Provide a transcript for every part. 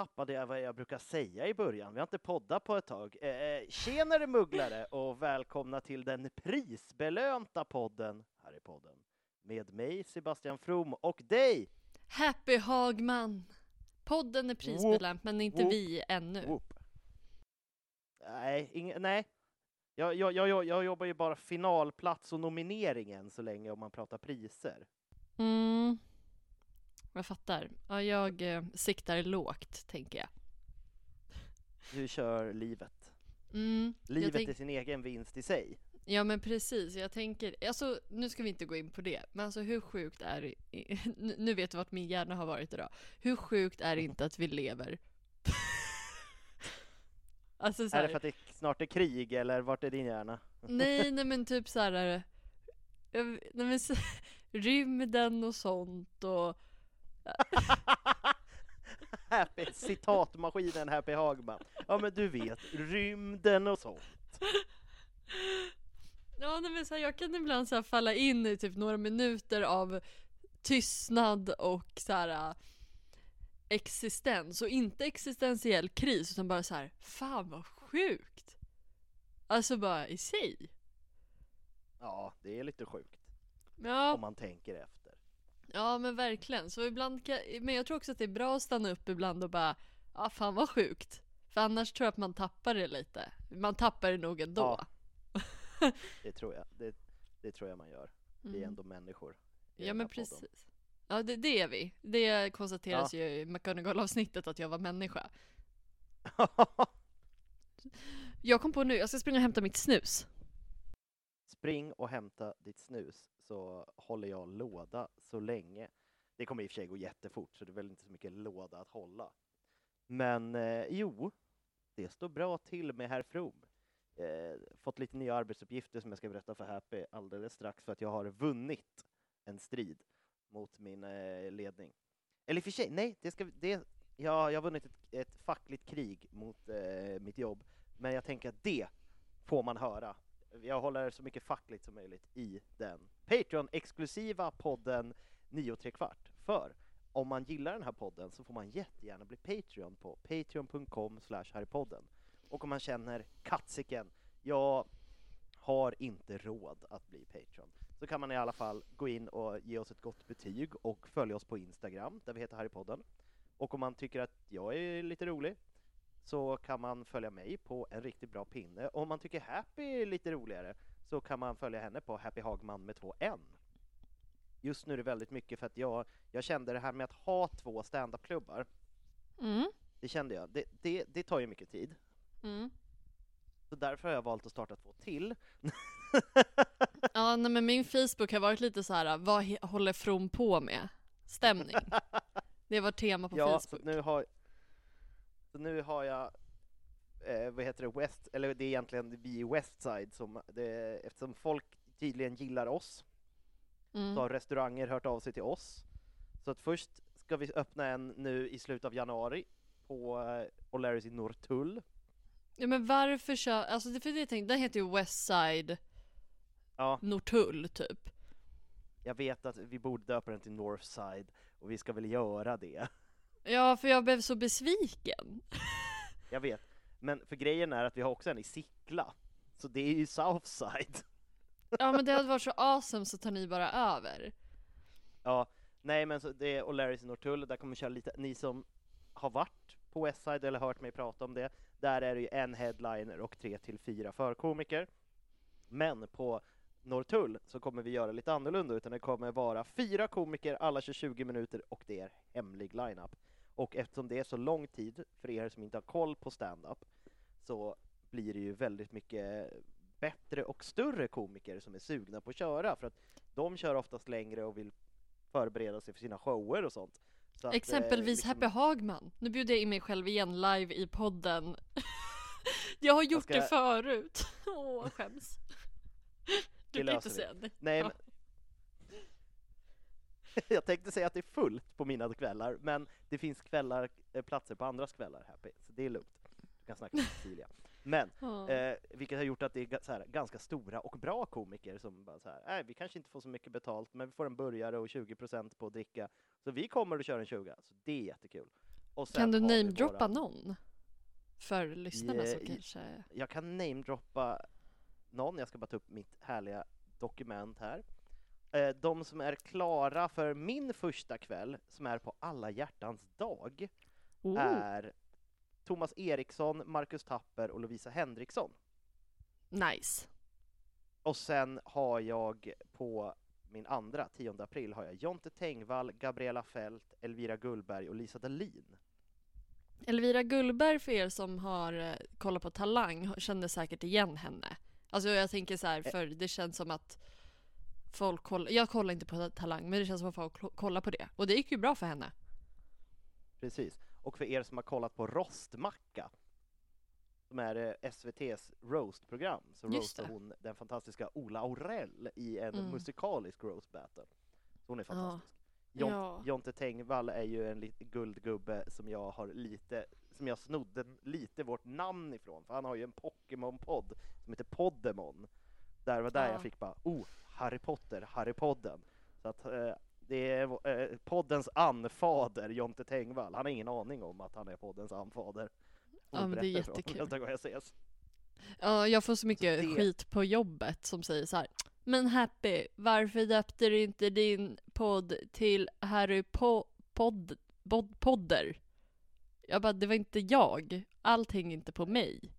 Tappade jag vad jag brukar säga i början. Vi har inte poddat på ett tag. Eh, tjenare mugglare och välkomna till den prisbelönta podden här i podden. Med mig Sebastian From och dig Happy Hagman! Podden är prisbelönt, men inte Whoop. vi ännu. Whoop. Nej, ing- nej. Jag, jag, jag, jag jobbar ju bara finalplats och nominering än så länge om man pratar priser. Mm. Jag fattar. Ja, jag eh, siktar lågt, tänker jag. Du kör livet. Mm. Livet tänk- är sin egen vinst i sig. Ja, men precis. Jag tänker, alltså, nu ska vi inte gå in på det, men alltså hur sjukt är det? nu- vet du vart min hjärna har varit idag. Hur sjukt är det inte att vi lever? alltså så Är här, det för att det snart är krig eller vart är din hjärna? Nej, nej men typ så här. Nej, men rymden och sånt och happy, citatmaskinen Happy Hagman. Ja men du vet, rymden och sånt. Ja, nej, men så här, jag kan ibland så här falla in i typ några minuter av tystnad och så här äh, existens och inte existentiell kris utan bara så här, fan vad sjukt. Alltså bara i sig. Ja, det är lite sjukt Ja, om man tänker efter. Ja men verkligen. Så ibland kan, men jag tror också att det är bra att stanna upp ibland och bara, ja fan vad sjukt. För annars tror jag att man tappar det lite. Man tappar det nog ändå. Ja. Det tror jag. Det, det tror jag man gör. Vi är Mm. ändå människor. Ja men här podden. precis. Ja det, det är vi. Det konstateras ju i McGonagall-avsnittet att jag var människa. Jag kom på nu, jag ska springa och hämta mitt snus. Spring och hämta ditt snus så håller jag låda så länge. Det kommer i och för sig gå jättefort så det är väl inte så mycket låda att hålla. Men eh, jo, det står bra till med herr From. Eh, fått lite nya arbetsuppgifter som jag ska berätta för Happy alldeles strax för att jag har vunnit en strid mot min eh, ledning. Eller i och för sig, nej, det ska, det, ja, jag har vunnit ett, ett fackligt krig mot eh, mitt jobb, men jag tänker att det får man höra jag håller så mycket fackligt som möjligt i den Patreon-exklusiva podden 9 3 kvart. För om man gillar den här podden så får man jättegärna bli Patreon på patreon.com harrypodden. Och om man känner katsiken, jag har inte råd att bli Patreon, så kan man i alla fall gå in och ge oss ett gott betyg och följa oss på Instagram, där vi heter Harrypodden. Och om man tycker att jag är lite rolig så kan man följa mig på en riktigt bra pinne. Om man tycker Happy är lite roligare så kan man följa henne på Happy Hagman med två N. Just nu är det väldigt mycket för att jag, jag kände det här med att ha två standupklubbar, Mm. det kände jag, det, det, det tar ju mycket tid. Mm. Så därför har jag valt att starta två till. Ja nej, men min Facebook har varit lite så här, vad håller From på med? Stämning. Det var tema på ja, så Facebook. nu har, så nu har jag, eh, vad heter det, West, eller det är egentligen vi i Westside som, det, eftersom folk tydligen gillar oss, Mm. så har restauranger hört av sig till oss. Så att först ska vi öppna en nu i slutet av januari på eh, O'Larrys i Norrtull. Ja men varför kör, alltså det för det jag tänkte, den heter ju Westside Ja, Norrtull typ. jag vet att vi borde döpa den till Northside och vi ska väl göra det. Ja för jag blev så besviken. Jag vet. Men för grejen är att vi har också en i Sickla. Så det är ju Southside. Ja men det hade varit så awesome så tar ni bara över. Ja, nej men så det är O'Larrys i Norrtull, där kommer vi köra lite, ni som har varit på Westside eller hört mig prata om det, där är det ju en headliner och tre till fyra förkomiker. Men på Norrtull så kommer vi göra lite annorlunda, utan det kommer vara fyra komiker, alla kör 20 minuter och det är hemlig lineup. Och eftersom det är så lång tid för er som inte har koll på stand-up så blir det ju väldigt mycket bättre och större komiker som är sugna på att köra, för att de kör oftast längre och vill förbereda sig för sina shower och sånt. Så att, eh, Exempelvis liksom- Happy Hagman. Nu bjuder jag in mig själv igen live i podden. jag har gjort ska- det förut. Åh, jag skäms. Du kan inte säga nej. Nej, Ja. men... Jag tänkte säga att det är fullt på mina kvällar, men det finns kvällar, eh, platser på andras kvällar, Happy, så det är lugnt. Du kan snacka med Cecilia. Men, eh, vilket har gjort att det är här, ganska stora och bra komiker som bara så här, nej, vi kanske inte får så mycket betalt, men vi får en burgare och 20% på att dricka, så vi kommer och kör en 20, så det är jättekul. Kan du namedroppa våra- någon? För lyssnarna i- kanske... Jag kan namedroppa någon, jag ska bara ta upp mitt härliga dokument här. Eh, De som är klara för min första kväll, som är på alla hjärtans dag, Oh. är Thomas Eriksson, Marcus Tapper och Lovisa Henriksson. Nice. Och sen har jag på min andra, 10 april, har jag Jonte Tengvall, Gabriella Fält, Elvira Gullberg och Lisa Dahlin. Elvira Gullberg för er som har eh, kollat på Talang känner säkert igen henne. Alltså jag tänker så här, för det känns som att folk kollar, jag kollar inte på Talang men det känns som att folk kollar på det. Och det gick ju bra för henne. Precis. Och för er som har kollat på Rostmacka, som är eh, SVTs roastprogram, så roastar hon den fantastiska Ola Aurell i en Mm. musikalisk roast battle. Så hon är Ja. fantastisk. Jon- Ja. Jonte Tengvall är ju en guldgubbe som jag har lite, som jag snodde lite vårt namn ifrån, för han har ju en Pokémon-podd som heter Poddemon. Där var där Ja. jag fick bara, oh, Harry Potter, Harry Podden. Så att eh, det är eh, poddens anfader, Jonte Tengvall. Han har ingen aning om att han är poddens anfader. Ja, men det är jättekul. Nästa gång jag ses. Ja, jag får så mycket det- skit på jobbet som säger så här. Men Happy, varför döpte du inte din podd till Harry po podd, pod podder? Jag bara, det var inte jag. Allt hänger inte på mig.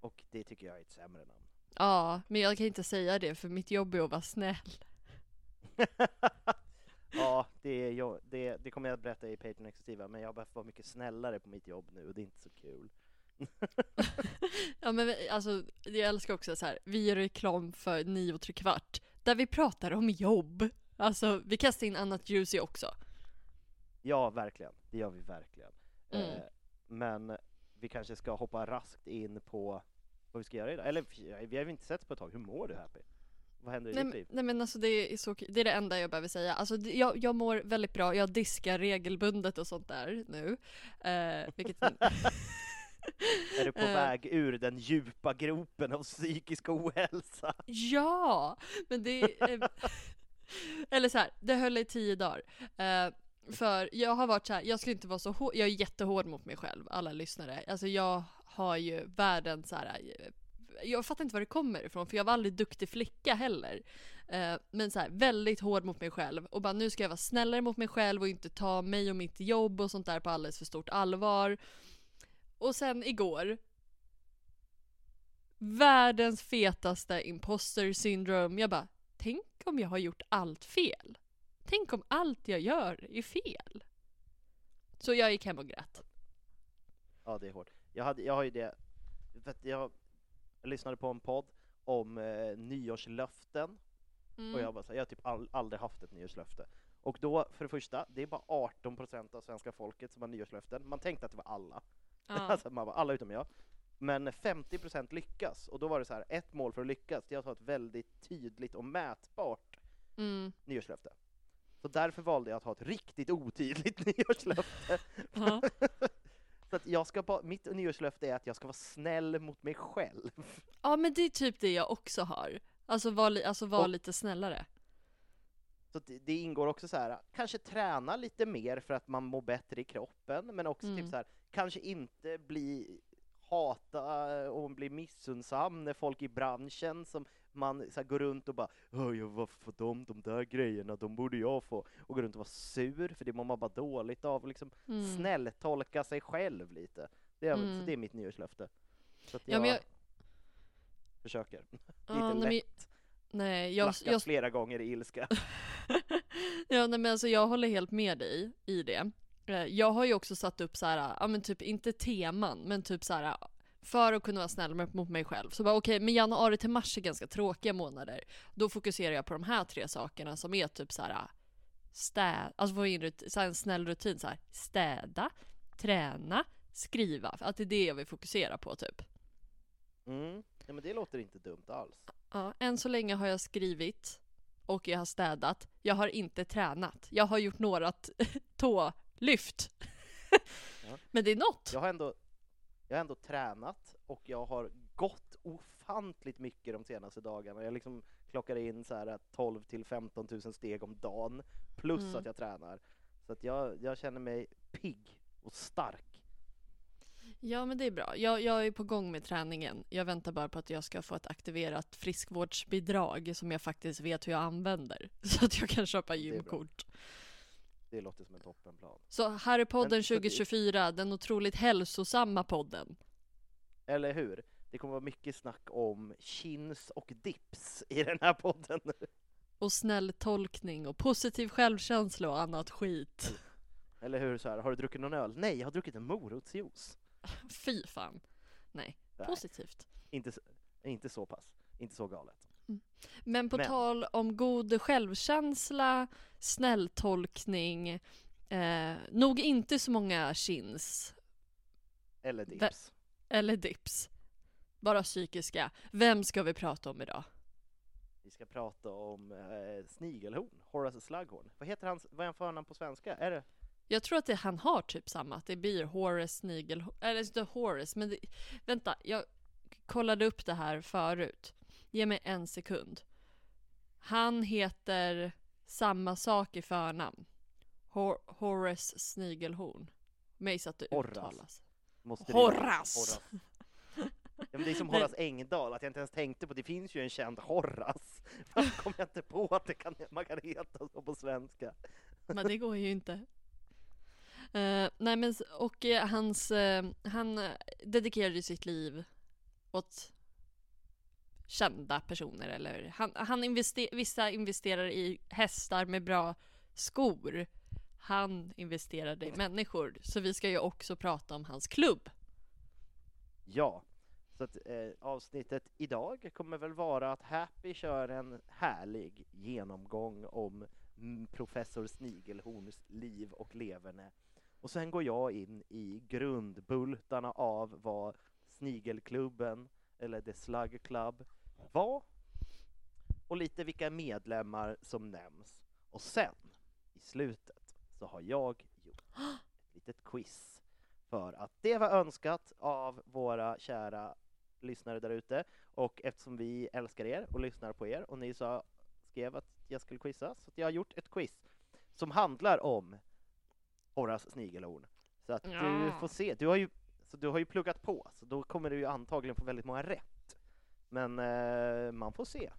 Och det tycker jag är ett sämre namn. Ja, men jag kan inte säga det för mitt jobb är att vara snäll. ja, det, är jag, det, det kommer jag att berätta i Patreon Exklusiva, men jag har behövt vara mycket snällare på mitt jobb nu och det är inte så kul. Ja men alltså, jag älskar också så här. vi gör reklam för nio och tre kvart, där vi pratar om jobb. Alltså, vi kastar in annat juicy också. Ja, verkligen. Det gör vi verkligen. Mm. Eh, men vi kanske ska hoppa raskt in på vad vi ska göra idag. Eller vi har ju inte sett på ett tag. Hur mår du Happy? Vad händer i Nej, ditt liv? nej men alltså det är, så, det är det enda jag behöver säga. Alltså det- jag, jag mår väldigt bra, jag diskar regelbundet och sånt där nu. Eh, vilket... Är du på eh. väg ur den djupa gropen av psykisk ohälsa? Ja! Men det är... eh, Eller så här, det höll i tio dagar. Eh, för jag har varit så här, jag skulle inte vara så hård, jag är jättehård mot mig själv, alla lyssnare. Alltså jag har ju världens så här. Eh, jag fattar inte var det kommer ifrån, för jag var aldrig duktig flicka heller. Eh, men så här, väldigt hård mot mig själv. Och bara nu ska jag vara snällare mot mig själv och inte ta mig och mitt jobb och sånt där på alldeles för stort allvar. Och sen igår världens fetaste imposter syndrome. Jag bara, tänk om jag har gjort allt fel? Tänk om allt jag gör är fel? Så jag gick hem och grät. Ja, det är hårt. Jag, hade, jag har ju det, jag, jag lyssnade på en podd om eh, nyårslöften Mm. Och jag bara så här, jag har typ all, aldrig haft ett nyårslöfte. Och då, för det första, det är bara 18% av svenska folket som har nyårslöften. Man tänkte att det var alla. Ja. alltså man bara, alla utom jag. Men 50% lyckas, och då var det så här, ett mål för att lyckas, det är att ha ett väldigt tydligt och mätbart Mm. nyårslöfte. Så därför valde jag att ha ett riktigt otydligt nyårslöfte. Så att jag ska bara, mitt nyårslöfte är att jag ska vara snäll mot mig själv. ja men det är typ det jag också har. Alltså var, alltså var Och- lite snällare. Så det, det ingår också så här, kanske träna lite mer för att man mår bättre i kroppen, men också Mm. typ så här, kanske inte bli hata och bli missunnsam när folk i branschen som man så här, går runt och bara "Åh, ja, varför får de de där grejerna, de borde jag få, och går runt och vara sur, för det mår man bara dåligt av, och liksom Mm. snälltolka sig själv lite. Det är, Mm. så det är mitt nyårslöfte. Så att Ja, jag, men jag- försöker. Ja, Lite nej, men- lätt, Nej, jag, jag, flera gånger i ilska. ja, nej men alltså jag håller helt med dig i det. Eh, Jag har ju också satt upp så här, ja men typ inte teman, men typ så här för att kunna vara snäll mot mig själv. Så bara okej, men januari till mars är ganska tråkiga månader. Då fokuserar jag på de här tre sakerna som är typ så här städ, alltså få in rut- så en snäll rutin så här städa, träna, skriva. Att det är det jag vill fokusera på typ. Mm. Ja, men det låter inte dumt alls. Ja, än så länge har jag skrivit och jag har städat. Jag har inte tränat. Jag har gjort några tålyft. Ja. Men det är något. Jag har ändå, jag har ändå tränat och jag har gått ofantligt mycket de senaste dagarna. Jag liksom klockar in så här 12 till 15 000 steg om dagen plus Mm. att jag tränar. Så att jag, jag känner mig pigg och stark. Ja men det är bra. Jag, jag är på gång med träningen. Jag väntar bara på att jag ska få ett aktiverat friskvårdsbidrag som jag faktiskt vet hur jag använder. Så att jag kan köpa gymkort. Det låter som en toppenplan. Så Harrypodden Men så det- 2024, den otroligt hälsosamma podden. Eller hur? Det kommer vara mycket snack om chins och dips i den här podden. Och snäll tolkning och positiv självkänsla och annat skit. Eller hur? Så här, har du druckit någon öl? Nej, jag har druckit en morotsjuice. Fy fan. Nej, Nej. positivt. Inte, inte så pass. Inte så galet. Men på Men- tal om god självkänsla, snälltolkning, eh, nog inte så många chins Eller dips. eller dips. Bara psykiska. Vem ska vi prata om idag? Vi ska prata om eh, snigelhorn, Horace Slughorn. Vad heter hans, vad är han förnamn på svenska? Är det? Jag tror att det, han har typ samma, att det blir Horace Snigel... Eller inte Horace, men det, vänta, jag kollade upp det här förut. Ge mig en sekund. Han heter samma sak i förnamn. Hor, Horace Snigelhorn. Mig så att det Horace. uttalas. Måste det vara. Horace! Ja, men det är som. Horace Engdahl, att jag inte ens tänkte på, det finns ju en känd Horace. Varför kom jag inte på att det kan, man kan heta så på svenska? Men det går ju inte. Eh, nej men, och eh, hans, eh, han dedikerade ju sitt liv åt kända personer eller han, han invester, vissa investerar i hästar med bra skor. Han investerade i människor. Så vi ska ju också prata om hans klubb. Ja, så att eh, avsnittet idag kommer väl vara att Happy kör en härlig genomgång om professor Snigelhorns liv och leverne. Och sen går jag in i grundbultarna av vad Snigelklubben, eller The Slug Club, var och lite vilka medlemmar som nämns. Och sen, i slutet, så har jag gjort ett litet quiz för att det var önskat av våra kära lyssnare där ute och eftersom vi älskar er och lyssnar på er och ni sa, skrev att jag skulle quizza så att jag har gjort ett quiz som handlar om Horace Snigelhorn. Så att du Ja. får se, du har ju, så du har ju pluggat på så då kommer du ju antagligen få väldigt många rätt. Men eh, man får se.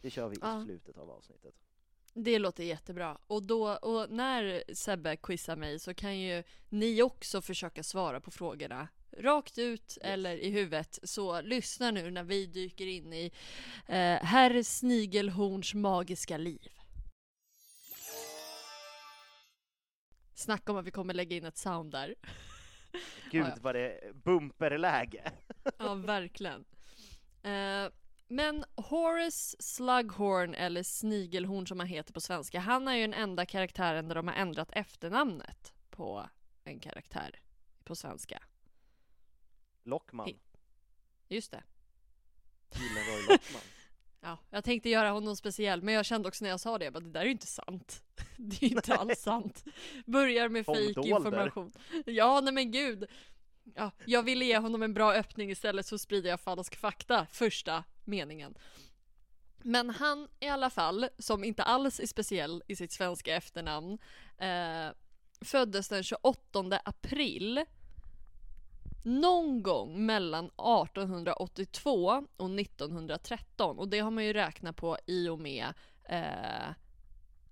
Det kör vi Ja. i slutet av avsnittet. Det låter jättebra. Och, då, och när Sebbe quizar mig så kan ju ni också försöka svara på frågorna rakt ut eller i huvudet. Så lyssna nu när vi dyker in i eh, Herr Snigelhorns magiska liv. Snacka om att vi kommer lägga in ett sound där. Gud Ja, vad det är bumperläge! Ja, verkligen. Eh, men Horace Slughorn, eller Snigelhorn som han heter på svenska, han är ju den enda karaktären där de har ändrat efternamnet på en karaktär på svenska. Lockman. Hi- Just det. Gyllenroy Lockman. Ja, jag tänkte göra honom speciell, men jag kände också när jag sa det, jag bara, det där är ju inte sant. Det är ju inte alls sant. Börjar med Tom fake information. Ja, nej men gud. Ja, jag ville ge honom en bra öppning istället så sprider jag falsk fakta, första meningen. Men han i alla fall, som inte alls är speciell i sitt svenska efternamn, eh, föddes den 28 april någon gång mellan 1882 och 1913 och det har man ju räknat på i och med eh,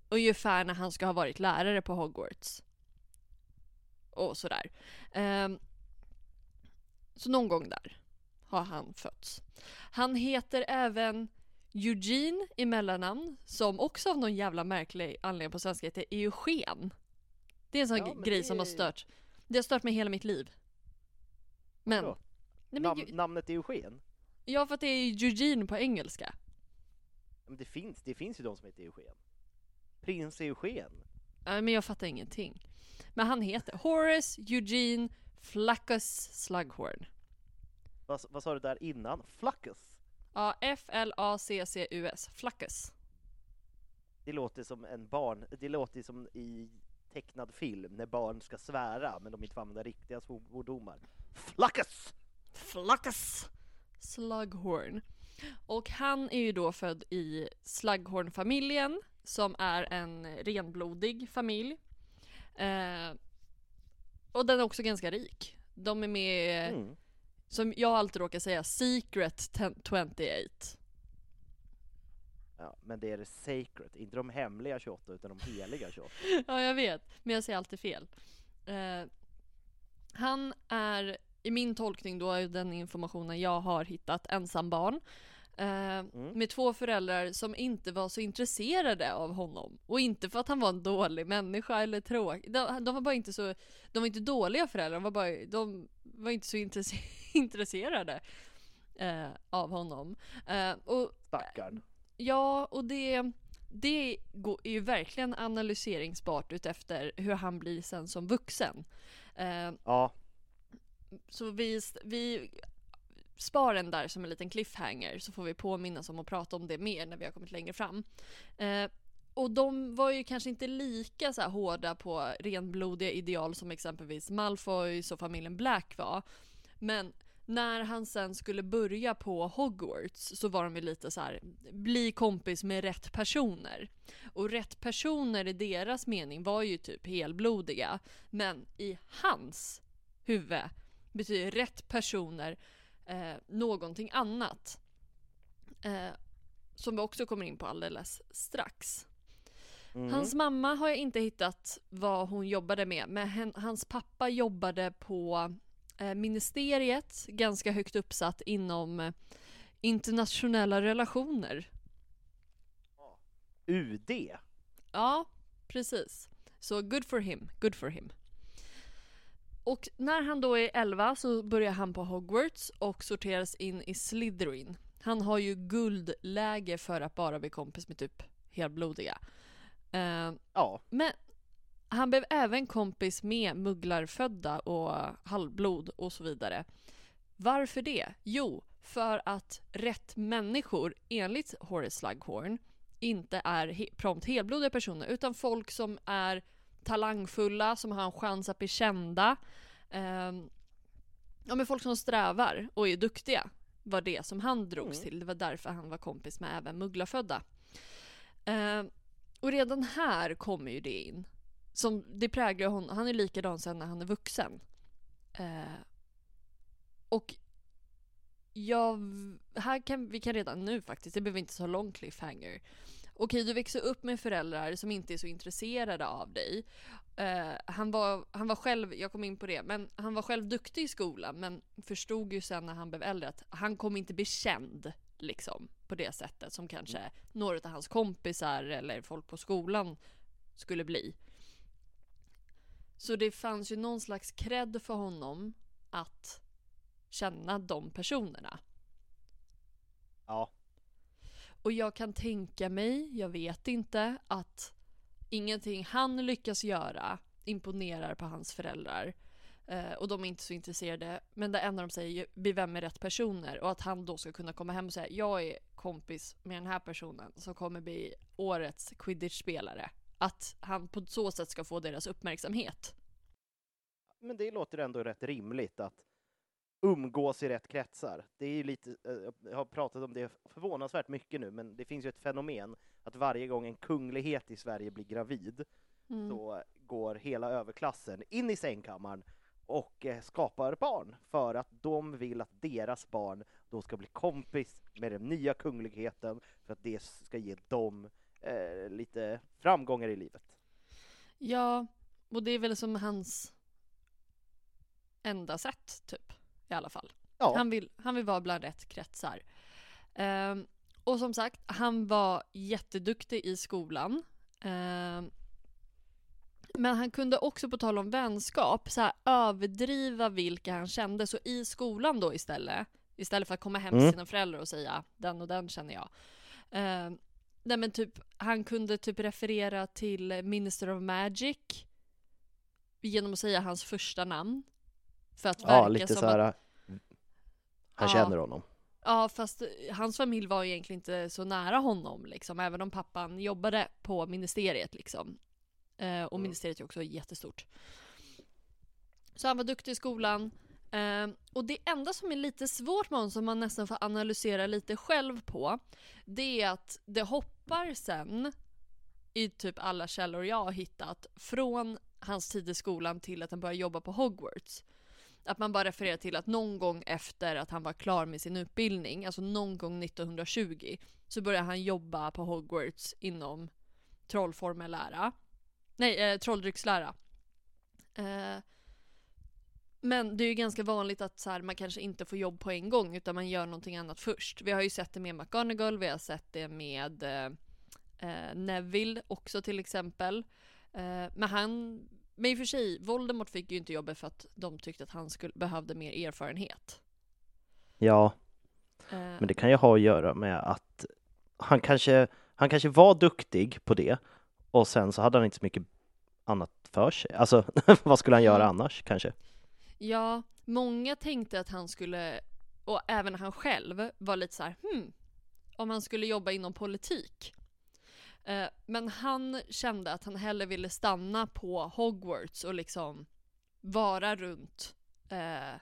ungefär när han ska ha varit lärare på Hogwarts. Och sådär. Eh, så någon gång där har han fötts. Han heter även Eugene i mellannamn som också av någon jävla märklig anledning på svenska heter Eugen. Det är en sån Ja, grej det som har är- stört. Det har stört mig hela mitt liv. Men, nej men Nam- namnet Eugen? ja för att det är Eugene på engelska. Men det finns, det finns ju de som heter Eugen. Prins Eugen. Ja, men jag fattar ingenting. Men han heter Horace Eugene Flaccus Slughorn. Vad, vad sa du där innan? Flaccus? Ja, F-L-A-C-C-U-S. Flaccus. Det låter som en barn, det låter som i tecknad film när barn ska svära men de inte får använda riktiga svordomar. Flaccus! Flaccus Slughorn. Och han är ju då född i Slughorn-familjen som är en renblodig familj. Eh, och den är också ganska rik. De är med, Mm. som jag alltid råkar säga, Secret 28. Ja, men det är det sacred, inte de hemliga 28 utan de heliga 28. Ja, jag vet. Men jag säger alltid fel. Eh, han är, i min tolkning då, är den informationen jag har hittat, ensambarn. Eh, Med två föräldrar som inte var så intresserade av honom. Och inte för att han var en dålig människa eller tråkig. De, de var bara inte så, de var inte dåliga föräldrar, de var, bara, de var inte så intresse- intresserade eh, av honom. Eh, och Stackarn. Ja, och det, det är ju verkligen analyseringsbart utefter hur han blir sen som vuxen. Eh, Ja, så vi, vi spar den där som en liten cliffhanger så får vi påminnas om att prata om det mer när vi har kommit längre fram. Eh, och de var ju kanske inte lika så här hårda på renblodiga ideal som exempelvis Malfoys och familjen Black var. Men när han sen skulle börja på Hogwarts så var de ju lite så här: bli kompis med rätt personer. Och rätt personer i deras mening var ju typ helblodiga. Men i hans huvud betyder rätt personer eh, någonting annat. Eh, som vi också kommer in på alldeles strax. mm. Hans mamma har jag inte hittat vad hon jobbade med, men hen, hans pappa jobbade på eh, ministeriet, ganska högt uppsatt inom eh, internationella relationer. UD. Ja, precis. Så good for him, good for him. Och när han då är 11 så börjar han på Hogwarts och sorteras in i Slytherin. Han har ju guldläge för att bara bli kompis med typ helblodiga. Eh, Ja, men han blev även kompis med mugglarfödda och halvblod och så vidare. Varför det? Jo, för att rätt människor, enligt Horace Slughorn, inte är he- prompt helblodiga personer utan folk som är talangfulla, som har en chans att bli kända. Ehm, ja men folk som strävar och är duktiga var det som han drogs Mm. till. Det var därför han var kompis med även mugglarfödda. Ehm, och redan här kommer ju det in. Som, det präglar honom. Han är likadan sen när han är vuxen. Eh, och jag, här kan, vi kan redan nu faktiskt, det behöver inte så lång cliffhanger. Okej, du växer upp med föräldrar som inte är så intresserade av dig. Eh, han, var, han var själv, jag kom in på det, men han var själv duktig i skolan men förstod ju sen när han blev äldre att han kommer inte bli känd liksom på det sättet som kanske några av hans kompisar eller folk på skolan skulle bli. Så det fanns ju någon slags cred för honom att känna de personerna. ja. Och jag kan tänka mig, jag vet inte, att ingenting han lyckas göra imponerar på hans föräldrar. Eh, och de är inte så intresserade. Men det enda de säger är vem är rätt personer. Och att han då ska kunna komma hem och säga jag är kompis med den här personen som kommer bli årets quidditch-spelare. Att han på så sätt ska få deras uppmärksamhet. Men det låter ändå rätt rimligt att umgås i rätt kretsar. Det är ju lite, eh, jag har pratat om det förvånansvärt mycket nu, men det finns ju ett fenomen att varje gång en kunglighet i Sverige blir gravid Mm. så går hela överklassen in i sängkammaren och eh, skapar barn för att de vill att deras barn då ska bli kompis med den nya kungligheten för att det ska ge dem eh, lite framgångar i livet. Ja, och det är väl som hans enda sätt, typ. I alla fall. Ja, Han, vill, han vill vara bland rätt kretsar. Ehm, och som sagt, han var jätteduktig i skolan. Ehm, men han kunde också, på tal om vänskap, så här, överdriva vilka han kände. Så i skolan då istället, istället för att komma hem till Mm. sina föräldrar och säga den och den känner jag. Ehm, nej men typ, han kunde typ referera till Minister of Magic genom att säga hans första namn. För att verka ja lite som så att här. Han Ja. känner honom. Ja, fast hans familj var egentligen inte så nära honom liksom, även om pappan jobbade på ministeriet liksom. Eh, och Mm. ministeriet är också jättestort. Så han var duktig i skolan. Eh, och det enda som är lite svårt med honom, som man nästan får analysera lite själv på, det är att det hoppar sen, i typ alla källor jag har hittat, från hans tid i skolan till att han börjar jobba på Hogwarts. Att man bara refererar till att någon gång efter att han var klar med sin utbildning, alltså någon gång 1920, så började han jobba på Hogwarts inom trollformellära. Nej, eh, trolldryckslära. Eh, men det är ju ganska vanligt att så här, man kanske inte får jobb på en gång utan man gör någonting annat först. Vi har ju sett det med McGonagall, vi har sett det med eh, eh Neville också till exempel. Eh, men han, men i och för sig, Voldemort fick ju inte jobbet för att de tyckte att han skulle, behövde mer erfarenhet. Ja, Eh, men det kan ju ha att göra med att han kanske, han kanske var duktig på det och sen så hade han inte så mycket annat för sig. Alltså, vad skulle han göra annars kanske? Ja, många tänkte att han skulle, och även han själv, var lite så här, hmm, om han skulle jobba inom politik. Eh, men han kände att han hellre ville stanna på Hogwarts och liksom vara runt eh,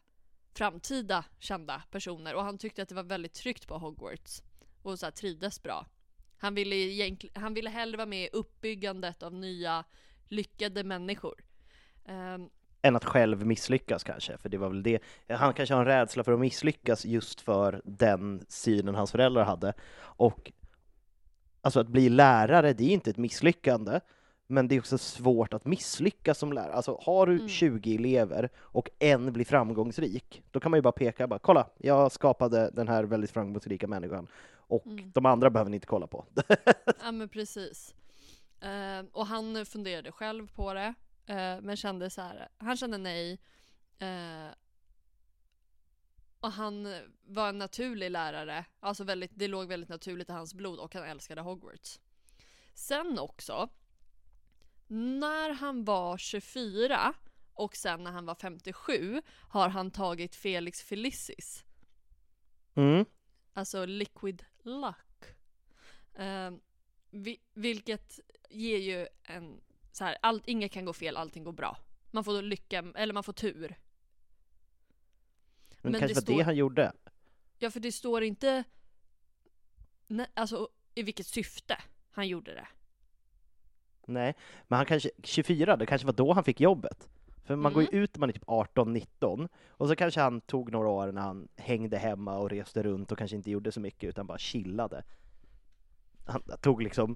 framtida kända personer. Och han tyckte att det var väldigt tryggt på Hogwarts och så här, trivdes bra. Han ville, han ville hellre vara med i uppbyggandet av nya lyckade människor. Um, Än att själv misslyckas kanske, för det var väl det. Han kanske har en rädsla för att misslyckas just för den synen hans föräldrar hade. Och alltså att bli lärare, det är inte ett misslyckande, men det är också svårt att misslyckas som lärare. Alltså har du Mm. 20 elever och en blir framgångsrik, då kan man ju bara peka, bara, kolla, jag skapade den här väldigt framgångsrika människan och Mm. de andra behöver ni inte kolla på. Ja men precis. Eh, och han funderade själv på det. eh, men kände så här, han kände nej. Eh, och han var en naturlig lärare. Alltså väldigt, det låg väldigt naturligt i hans blod och han älskade Hogwarts. Sen också, när han var 24 och sen när han var 57 har han tagit Felix Felicis. Mm. Alltså liquid luck. Eh, vi, vilket ger ju en så här, allt, inget kan gå fel, allting går bra. Man får lycka, eller man får tur. Men, Men kanske det var det han gjorde. Ja, för det står inte nej, alltså i vilket syfte han gjorde det. Nej, men han kanske, 24, det kanske var då han fick jobbet. För man går ju Mm. ut när man är typ 18-19, och så kanske han tog några år när han hängde hemma och reste runt och kanske inte gjorde så mycket utan bara chillade. Han tog liksom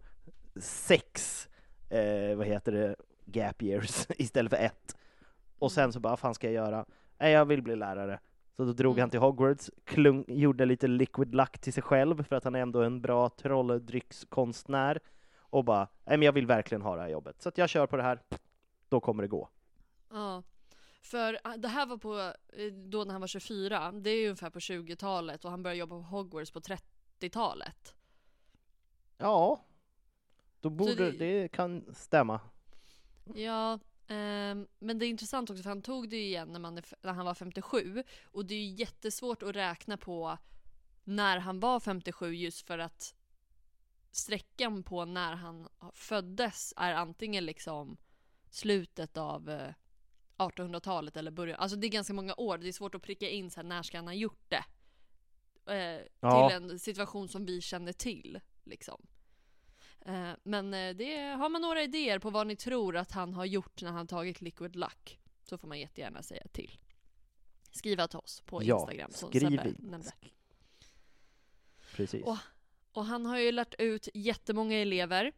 sex, eh, vad heter det, gap years istället för ett. Och sen så bara, vad fan ska jag göra? Nej, jag vill bli lärare. Så då drog Mm. han till Hogwarts, klung, gjorde lite liquid luck till sig själv för att han är ändå en bra trolldryckskonstnär och bara, nej men jag vill verkligen ha det här jobbet, så att jag kör på det här, då kommer det gå. Ja. För ah, det här var på, eh, då när han var 24, det är ju ungefär på 20-talet och han började jobba på Hogwarts på 30-talet. Ja, då borde det- det... kan stämma. Ja, ehm, men det är intressant också för han tog det ju igen när, man när han var 57 och det är ju jättesvårt att räkna på när han var 57 just för att sträckan på när han föddes är antingen liksom slutet av eh, 1800-talet eller början, alltså det är ganska många år, det är svårt att pricka in så här, när ska han ha gjort det? Eh, Ja. Till en situation som vi känner till liksom. Eh, men eh, det, har man några idéer på vad ni tror att han har gjort när han tagit Liquid Luck så får man jättegärna säga till. Skriva till oss på Ja, Instagram som skriv Sebbe nämnde. Precis. Och- Och han har ju lärt ut jättemånga elever.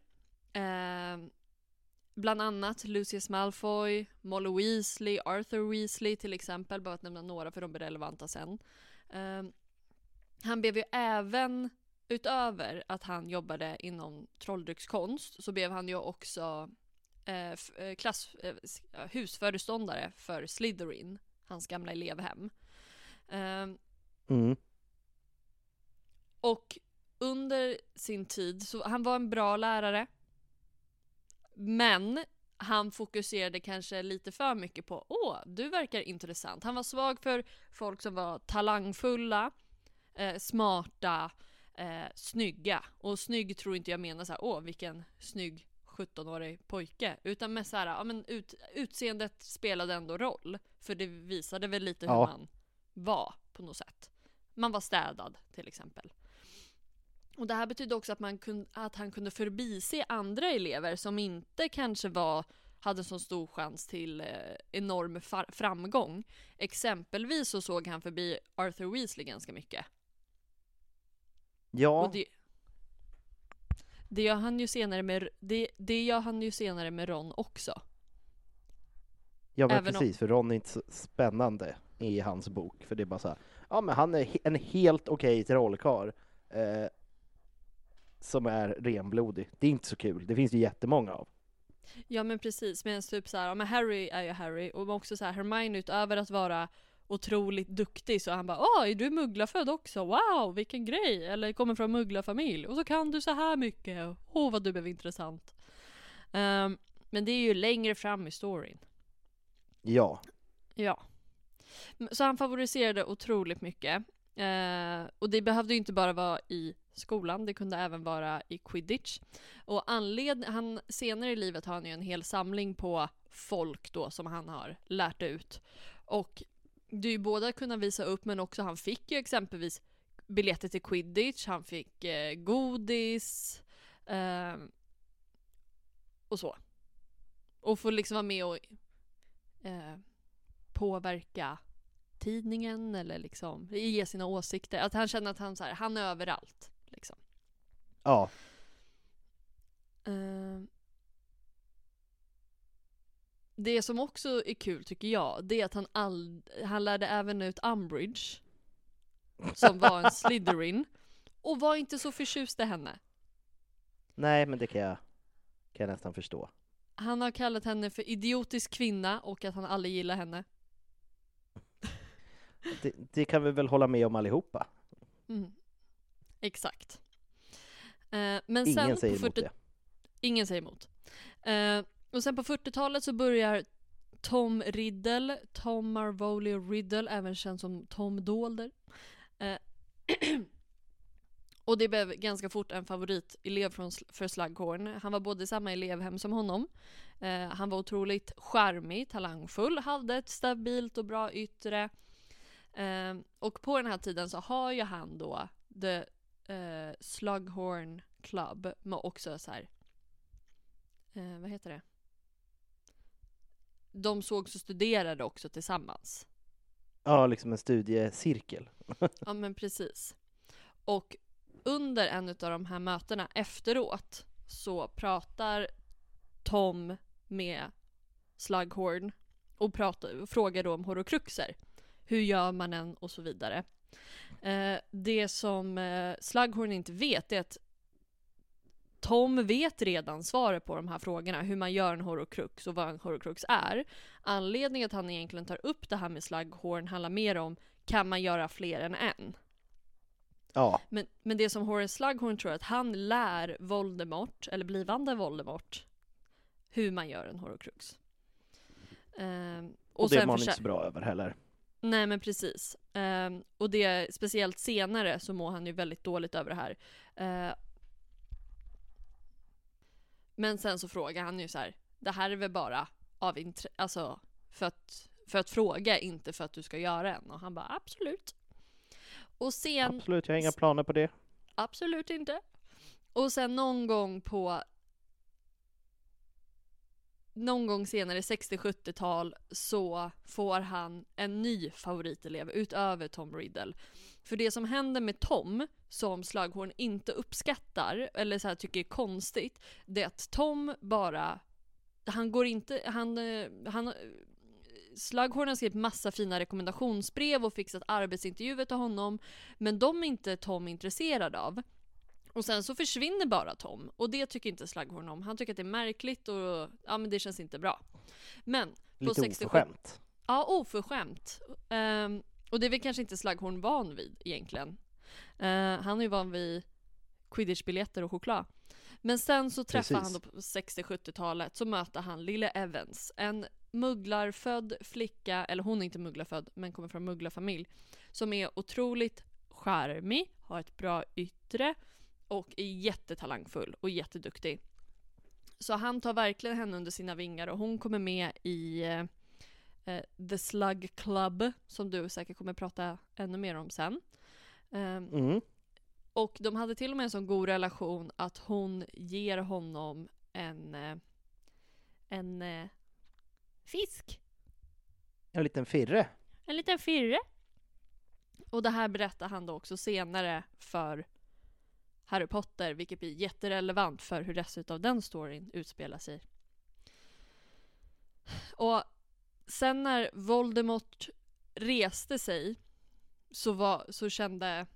Eh, bland annat Lucius Malfoy, Molly Weasley, Arthur Weasley till exempel, bara att nämna några för de blir relevanta sen. Eh, han blev ju även, utöver att han jobbade inom trolldryckskonst, så blev han ju också eh, eh, klass, eh, husföreståndare för Slytherin, hans gamla elevhem. Eh, Mm. och under sin tid, så han var en bra lärare. Men han fokuserade kanske lite för mycket på åh, du verkar intressant. Han var svag för folk som var talangfulla, eh, smarta, eh, snygga. Och snygg tror inte jag menar så här, åh vilken snygg 17-årig pojke. Utan med så här, ja men ut, utseendet spelade ändå roll. För det visade väl lite hur Ja. man var på något sätt. Man var städad till exempel. Och det här betydde också att, man kunde, att han kunde förbise andra elever som inte kanske var, hade så stor chans till eh, enorm framgång. Exempelvis så såg han förbi Arthur Weasley ganska mycket. Ja, Och det, det gör han ju senare med, det, det gör han ju senare med Ron också. ja men även om- precis, för Ron är inte så spännande i hans bok, för det är bara så här, ja men han är en helt okej trollkarl eh, som är renblodig. Det är inte så kul, det finns ju jättemånga av. Ja men precis, medan typ såhär, ja men Harry är ju Harry och också såhär Hermione utöver att vara otroligt duktig så han bara Åh, är du mugglarfödd också? Wow, vilken grej! Eller kommer från mugglarfamilj och så kan du så här mycket. Åh vad du blev intressant. Ehm, men det är ju längre fram i storyn. Ja, Ja. Så han favoriserade otroligt mycket. Eh, och det behövde ju inte bara vara i skolan, det kunde även vara i quidditch. Och anled- han, senare i livet har han ju en hel samling på folk då som han har lärt ut. Och det är ju både att kunna visa upp men också han fick ju exempelvis biljetter till quidditch, han fick eh, godis eh, och så. Och få liksom vara med och eh, påverka tidningen eller liksom ge sina åsikter. Att han känner att han, så här, han är överallt. Liksom. ja, Eh, det som också är kul tycker jag, det är att han, all, han lärde även ut Umbridge. Som var en Slytherin. Och var inte så förtjust i henne. nej men det kan jag, kan jag nästan förstå. Han har kallat henne för idiotisk kvinna och att han aldrig gillar henne. Det, det kan vi väl hålla med om allihopa? Mm. Exakt. Eh, men Ingen sen säger på emot 40 det. Ingen säger emot. Och sen på 40-talet så börjar Tom Riddle, Tom Marvoli Riddle, även känd som Tom Dolder. Eh, och det blev ganska fort en favoritelev från, för Slughorn. Han var både i samma elevhem som honom. Eh, han var otroligt charmig, talangfull, hade ett stabilt och bra yttre. Eh, och på den här tiden så har ju han då The eh, Slughorn Club med också så här. Eh, vad heter det? De sågs och studerade också tillsammans. Ja, liksom en studiecirkel. Ja men precis. Och under en av de här mötena efteråt så pratar Tom med Slughorn och pratar, frågar då om horocruxer. Hur gör man en och så vidare. Eh, det som eh, Slughorn inte vet är att Tom vet redan svaret på de här frågorna, hur man gör en horocrux och vad en horocrux är. Anledningen att han egentligen tar upp det här med Slughorn handlar mer om kan man göra fler än en? Ja, Men, men det som Horace Slughorn tror att han lär Voldemort, eller blivande Voldemort, hur man gör en horocrux. Ehm, och, och det han försö- inte så bra över heller. Nej men precis. Ehm, och det, speciellt senare så mår han ju väldigt dåligt över det här. Ehm, men sen så frågar han ju så här. det här är väl bara av intre- alltså för att, för att fråga, inte för att du ska göra en. Och han bara absolut. Och sen Absolut, jag har inga planer på det. Absolut inte. Och sen någon gång på någon gång senare, 60-70-tal, så får han en ny favoritelev utöver Tom Riddle. För det som händer med Tom, som Slughorn inte uppskattar, eller så här tycker är konstigt, det är att Tom bara, han går inte, han, eh, han Slughorn har skrivit massa fina rekommendationsbrev och fixat arbetsintervjuer till honom, men de är inte Tom intresserad av. Och sen så försvinner bara Tom och det tycker inte Slughorn om. Han tycker att det är märkligt och ja men det känns inte bra. Men på Lite 67 oförskämt. Ja, oförskämt. Ehm, och det är väl kanske inte Slughorn van vid egentligen. Eh, han är ju van vid quidditchbiljetter och choklad. Men sen så träffar han då på 60-70-talet så möter han lille Evans, en mugglarfödd flicka, eller hon är inte mugglarfödd men kommer från mugglarfamilj, som är otroligt charmig, har ett bra yttre och är jättetalangfull och jätteduktig. Så han tar verkligen henne under sina vingar och hon kommer med i eh, eh, The Slug Club, som du säkert kommer prata ännu mer om sen. Ehm, Mm. och de hade till och med en sån god relation att hon ger honom en, eh, en eh, fisk. En liten firre. En liten firre. Och det här berättar han då också senare för Harry Potter, vilket blir jätterelevant för hur resten av den storyn utspelar sig. Och sen när Voldemort reste sig så, var, så kände,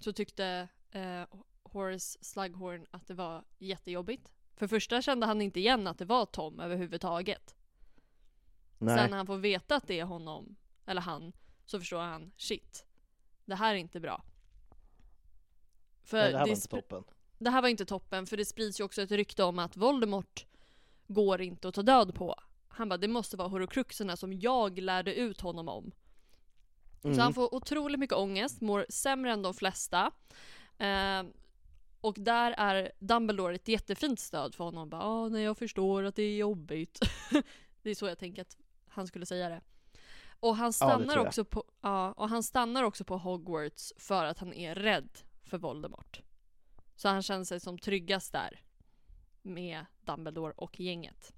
så tyckte eh, Horace Slughorn att det var jättejobbigt. För första kände han inte igen att det var Tom överhuvudtaget. Nej. Sen när han får veta att det är honom, eller han, så förstår han shit, det här är inte bra. För Nej, det här var det, inte spr- toppen. det här var inte toppen, för det sprids ju också ett rykte om att Voldemort går inte att ta död på. Han bara, det måste vara horocruxerna som jag lärde ut honom om. Mm. Så han får otroligt mycket ångest, mår sämre än de flesta. Eh, och där är Dumbledore ett jättefint stöd för honom. Bara, ah, nej, jag förstår att det är jobbigt. det är så jag tänker att han skulle säga det. Och han Ja, stannar, jag. också, på, ja, och han stannar också på Hogwarts för att han är rädd för Voldemort. Så han känner sig som tryggast där. Med Dumbledore och gänget.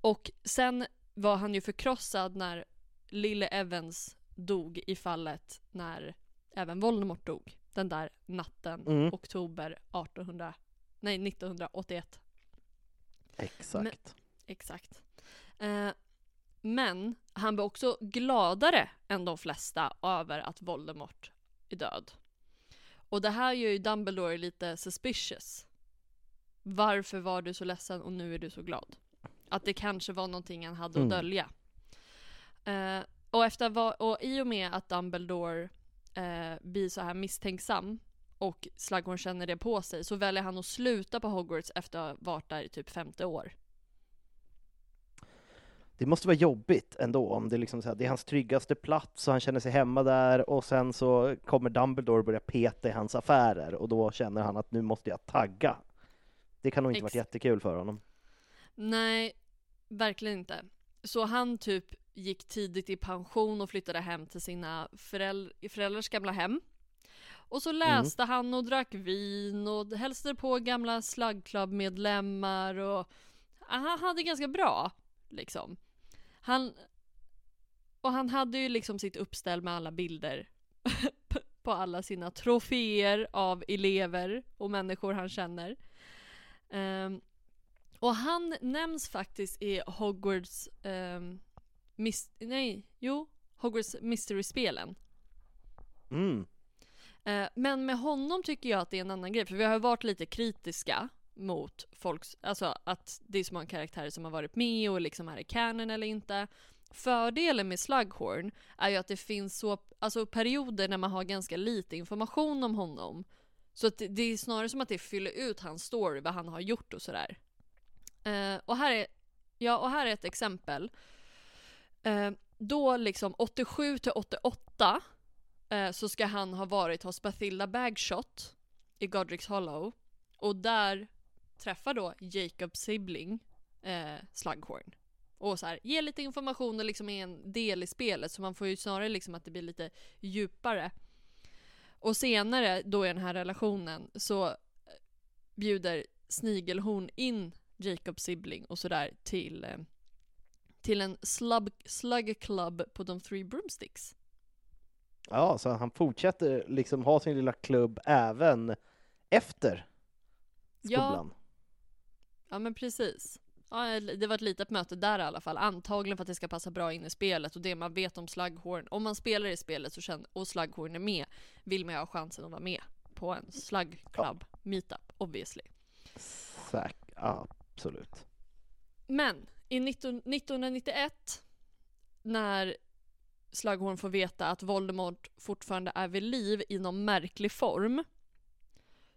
Och sen var han ju förkrossad när lille Evans dog i fallet när även Voldemort dog. Den där natten, Mm. oktober 1800, nej 1981. Exakt. Exakt. Eh, men han var också gladare än de flesta över att Voldemort är död. Och det här gör ju Dumbledore lite suspicious. Varför var du så ledsen och nu är du så glad? Att det kanske var någonting han hade Mm. att dölja. Eh, och, efter va- och i och med att Dumbledore eh, blir så här misstänksam och Slughorn känner det på sig så väljer han att sluta på Hogwarts efter att ha varit där i typ 50 år. Det måste vara jobbigt ändå om det, liksom så här, det är hans tryggaste plats och han känner sig hemma där och sen så kommer Dumbledore och börjar peta i hans affärer och då känner han att nu måste jag tagga. Det kan nog inte Ex- varit jättekul för honom. Nej, verkligen inte. Så han typ gick tidigt i pension och flyttade hem till sina föräldr- föräldrars gamla hem. Och så läste han och drack vin och hälsade på gamla Slug Club-medlemmar och han hade ganska bra, liksom. Han, och han hade ju liksom sitt uppställ med alla bilder på alla sina troféer av elever och människor han känner. Ehm, och han nämns faktiskt i Hogwarts, ehm, mis- nej, jo, Hogwarts Mystery-spelen. Mm. Eh, men med honom tycker jag att det är en annan grej, för vi har varit lite kritiska mot folks, alltså att det är så många karaktärer som har varit med och liksom är i canon eller inte. Fördelen med Slughorn är ju att det finns så, alltså perioder när man har ganska lite information om honom. Så att det, det är snarare som att det fyller ut hans story, vad han har gjort och sådär. Eh, och, här är, ja, och här är ett exempel. Eh, då liksom 87 till 88 eh, så ska han ha varit hos Bathilda Bagshot i Godric's Hollow. Och där träffar då Jacob Sibling eh, Slughorn. Och så här, ge lite information och liksom är en del i spelet så man får ju snarare liksom att det blir lite djupare. Och senare då i den här relationen så eh, bjuder Snigelhorn in Jacob Sibling och sådär till, eh, till en slug, slug club på de Three Broomsticks. Ja, så han fortsätter liksom ha sin lilla klubb även efter skolan. Ja, ja men precis. Ja, det var ett litet möte där i alla fall. Antagligen för att det ska passa bra in i spelet och det man vet om Slughorn. Om man spelar i spelet så känner, och Slughorn är med vill man ju ha chansen att vara med på en Slug Club ja. meetup obviously. Säk, absolut. Men i 19, 1991 när Slughorn får veta att Voldemort fortfarande är vid liv i någon märklig form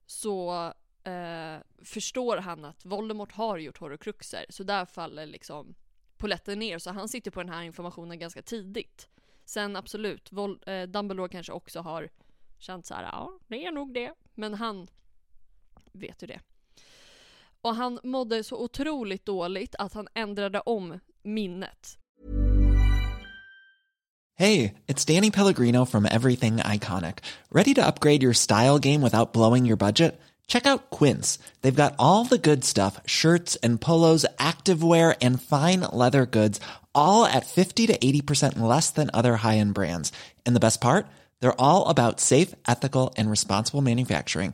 så eh, förstår han att Voldemort har gjort horrokruxer så där faller liksom poletten ner, så han sitter på den här informationen ganska tidigt. Sen absolut, Vol eh, Dumbledore kanske också har känt så här, ja, det är nog det, men han vet ju det. Och han mådde så otroligt dåligt att han ändrade om minnet. Hej, it's Danny Pellegrino from Everything Iconic. Ready to upgrade your style game without blowing your budget? Check out Quince. They've got all the good stuff shirts and polos, activewear, and fine leather goods, all at 50 to 80% less than other high end brands. And the best part? They're all about safe, ethical, and responsible manufacturing.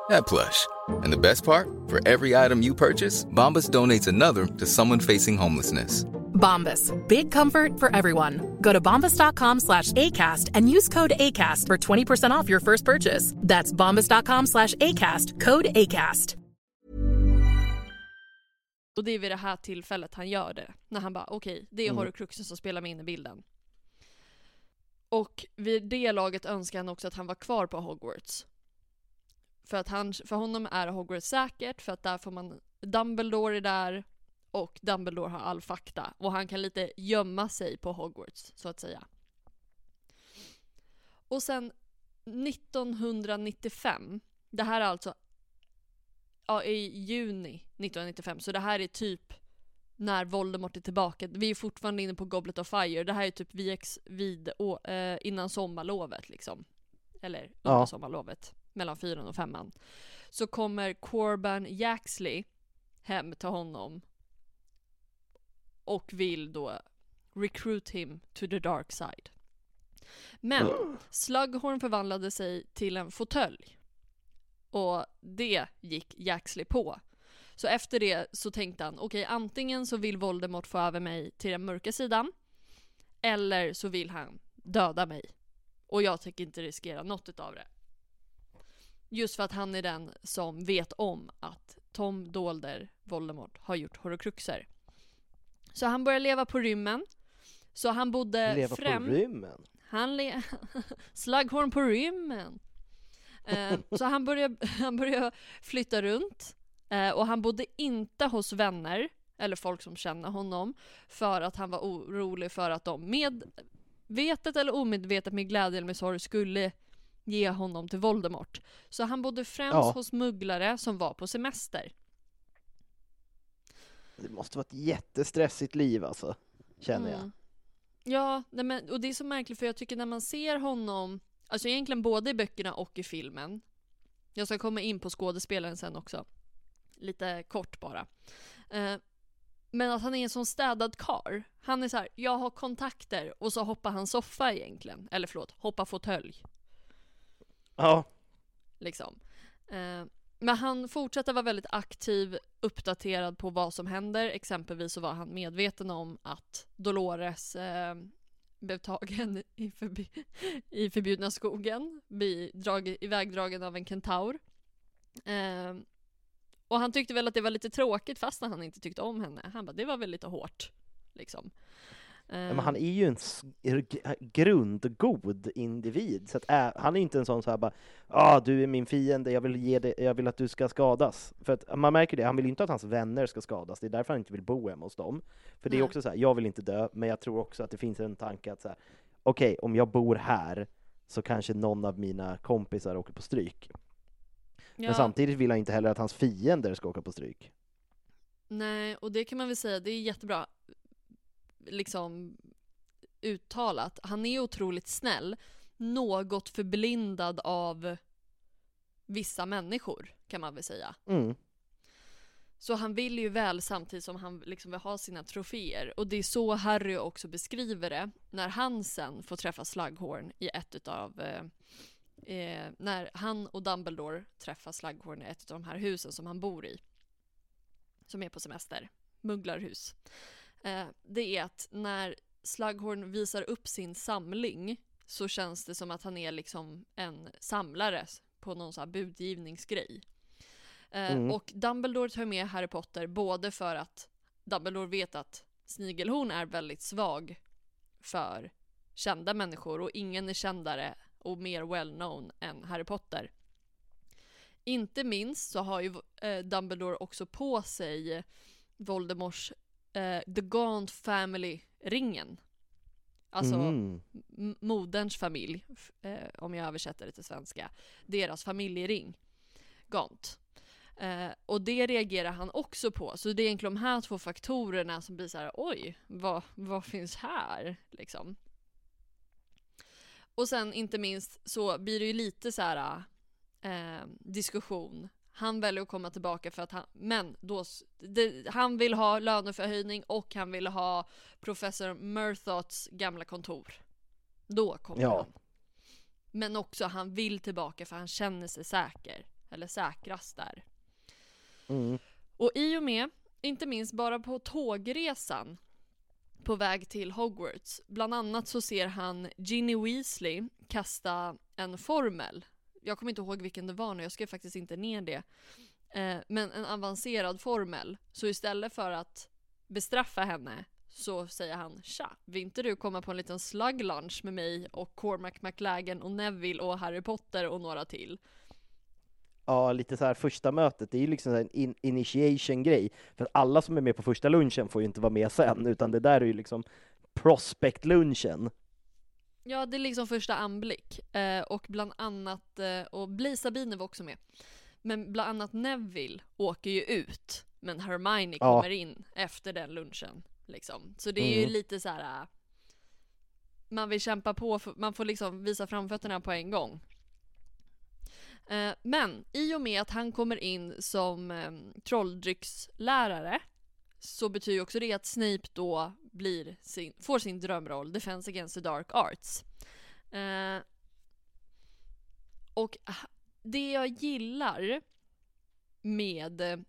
that plush. And the best part? For every item you purchase, Bombas donates another to someone facing homelessness. Bombas. Big comfort for everyone. Go to bombas.com slash ACAST and use code ACAST for 20% off your first purchase. That's bombas.com slash ACAST. Code ACAST. Och det är vid det här tillfället han gör det. När han bara, okej, okay, det är Mm. horrocruxen som spelar med in i bilden. Och vid det laget önskar han också att han var kvar på Hogwarts. För att han, för honom är Hogwarts säkert, för att där får man, Dumbledore är där och Dumbledore har all fakta. Och han kan lite gömma sig på Hogwarts, så att säga. Och sen 1995, det här är alltså ja, i juni 1995, så det här är typ när Voldemort är tillbaka. Vi är fortfarande inne på Goblet of Fire. Det här är typ VX vid, å, eh, innan sommarlovet liksom. Eller under Ja. sommarlovet. Mellan fyran och femman. Så kommer Corban Jaxley hem till honom. Och vill då recruit him to the dark side. Men Slughorn förvandlade sig till en fåtölj. Och det gick Jaxley på. Så efter det så tänkte han, okej antingen så vill Voldemort få över mig till den mörka sidan. Eller så vill han döda mig. Och jag tänker inte riskera något utav det. Just för att han är den som vet om att Tom Dolder, Voldemort, har gjort horrocruxer. Så han börjar leva på rymmen. Så han bodde Leva främ... på rymmen. Han le... Slagghorn på rymmen. Eh, så han började, han började flytta runt. Eh, och han bodde inte hos vänner, eller folk som känner honom, för att han var orolig för att de medvetet eller omedvetet med glädje eller med sorg skulle ge honom till Voldemort. Så han bodde främst Ja. hos smugglare som var på semester. Det måste vara ett jättestressigt liv alltså, känner jag. Mm. Ja, nej men, och det är så märkligt för jag tycker när man ser honom, alltså egentligen både i böckerna och i filmen. Jag ska komma in på skådespelaren sen också. Lite kort bara. Eh, men att han är en sån städad kar. Han är så här, jag har kontakter och så hoppar han soffa egentligen. Eller förlåt, hoppa fåtölj. Ja, liksom. Eh, men han fortsätter vara väldigt aktiv, uppdaterad på vad som händer. Exempelvis så var han medveten om att Dolores eh, blev tagen i, förbi, i förbjudna skogen, drag, ivägdragen av en kentaur. Eh, och han tyckte väl att det var lite tråkigt fast han inte tyckte om henne. Han bara, det var väl lite hårt. Liksom. Ja, men han är ju en g- grundgod individ, så att ä- han är inte en sån så här bara ah, du är min fiende, jag vill, ge dig, jag vill att du ska skadas. För att man märker det, han vill inte att hans vänner ska skadas, det är därför han inte vill bo hemma hos dem. För det är också så här, jag vill inte dö, men jag tror också att det finns en tanke att så här, okej, om jag bor här så kanske någon av mina kompisar åker på stryk. Men Ja. samtidigt vill han inte heller att hans fiender ska åka på stryk. Nej, och det kan man väl säga, det är jättebra liksom uttalat. Han är otroligt snäll, något förblindad av vissa människor kan man väl säga. Mm. Så han vill ju väl samtidigt som han liksom vill ha sina troféer. Och det är så Harry också beskriver det när han sen får träffa Slughorn i ett utav eh, eh, när han och Dumbledore träffar Slughorn i ett av de här husen som han bor i. Som är på semester. Mugglarhus. Eh, det är att när Slughorn visar upp sin samling så känns det som att han är liksom en samlare på någon sån här budgivningsgrej. Eh, Mm. Och Dumbledore tar med Harry Potter både för att Dumbledore vet att Snigelhorn är väldigt svag för kända människor och ingen är kändare och mer well known än Harry Potter. Inte minst så har ju eh, Dumbledore också på sig Voldemorts eh, The Gaunt Family-ringen. Alltså Mm. moderns familj, eh, om jag översätter det till svenska, deras familjering, Gaunt. Eh, och det reagerar han också på, så det är egentligen de här två faktorerna som blir så här: oj, vad, vad finns här? Liksom. Och sen inte minst så blir det ju lite så här eh, diskussion. Han väljer att komma tillbaka för att han, men då, det, han vill ha löneförhöjning och han vill ha professor Murthoughts gamla kontor. Då kommer Ja. han. Men också han vill tillbaka för han känner sig säker. Eller säkrast där. Mm. Och i och med, inte minst bara på tågresan på väg till Hogwarts, bland annat så ser han Ginny Weasley kasta en formel. Jag kommer inte ihåg vilken det var nu, jag skrev faktiskt inte ner det. Eh, men en avancerad formel. Så istället för att bestraffa henne så säger han Tja, vill inte du komma på en liten slug lunch med mig och Cormac McLagan och Neville och Harry Potter och några till? Ja, lite så här första mötet, det är ju liksom en in initiation-grej. För att alla som är med på första lunchen får ju inte vara med sen, utan det där är ju liksom prospect-lunchen. Ja, det är liksom första anblick. Eh, och bland annat, eh, och Blaise Sabine var också med. Men bland annat Neville åker ju ut, men Hermione Ja. kommer in efter den lunchen. Liksom. Så det är ju Mm. lite så här. äh, Man vill kämpa på, för, man får liksom visa framfötterna på en gång. Eh, men i och med att han kommer in som eh, trolldryckslärare så betyder ju också det att Snape då blir sin, får sin drömroll, Defense Against the Dark Arts. Eh, och h- det jag gillar med eh,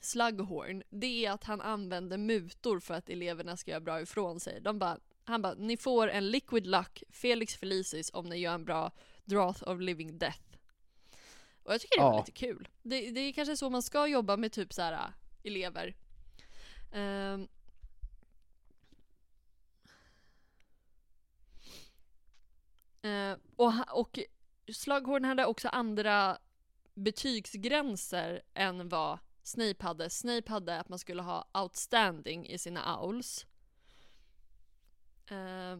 Slughorn, det är att han använder mutor för att eleverna ska göra bra ifrån sig. De bara, han bara, ni får en liquid luck, Felix Felicis, om ni gör en bra Drought of Living Death. Och jag tycker det var Ja. lite kul. Det, det är kanske så man ska jobba med typ så här elever. Ehm. Eh, och, och Slughorn hade också andra betygsgränser än vad Snape hade. Snape hade att man skulle ha outstanding i sina owls. Eh,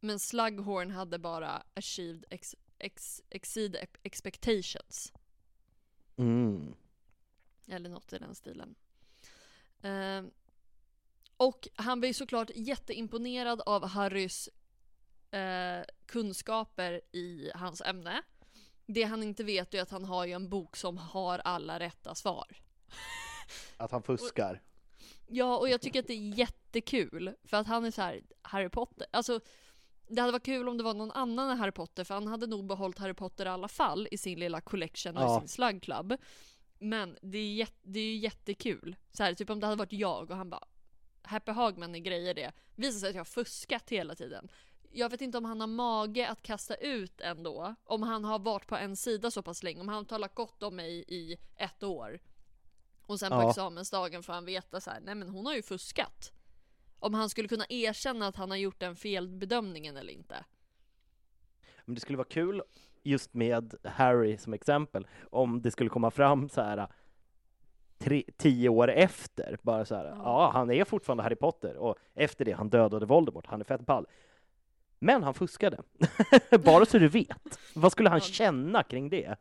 men Slughorn hade bara achieved ex, ex, exceed ex- expectations. Mm. Eller något i den stilen. Eh, och han blir såklart jätteimponerad av Harrys eh, kunskaper i hans ämne. Det han inte vet är att han har ju en bok som har alla rätta svar. Att han fuskar. Ja, och jag tycker att det är jättekul för att han är så här Harry Potter. Alltså, det hade varit kul om det var någon annan än Harry Potter, för han hade nog behållit Harry Potter i alla fall i sin lilla collection och Ja. i sin slug club. Men det är, jät- det är ju jättekul. Så här, typ om det hade varit jag och han bara Happy Hagman är grejer det. Visar sig att jag har fuskat hela tiden. Jag vet inte om han har mage att kasta ut ändå. Om han har varit på en sida så pass länge. Om han har talat gott om mig i ett år. Och sen på Ja. examensdagen får han veta så här, nej men hon har ju fuskat. Om han skulle kunna erkänna att han har gjort den felbedömningen eller inte. Men det skulle vara kul just med Harry som exempel, om det skulle komma fram så här tre, tio år efter, bara så här, ja. Ja. han är fortfarande Harry Potter och efter det han dödade Voldemort, han är fett ball. Men han fuskade. bara så du vet. Vad skulle han Ja. känna kring det?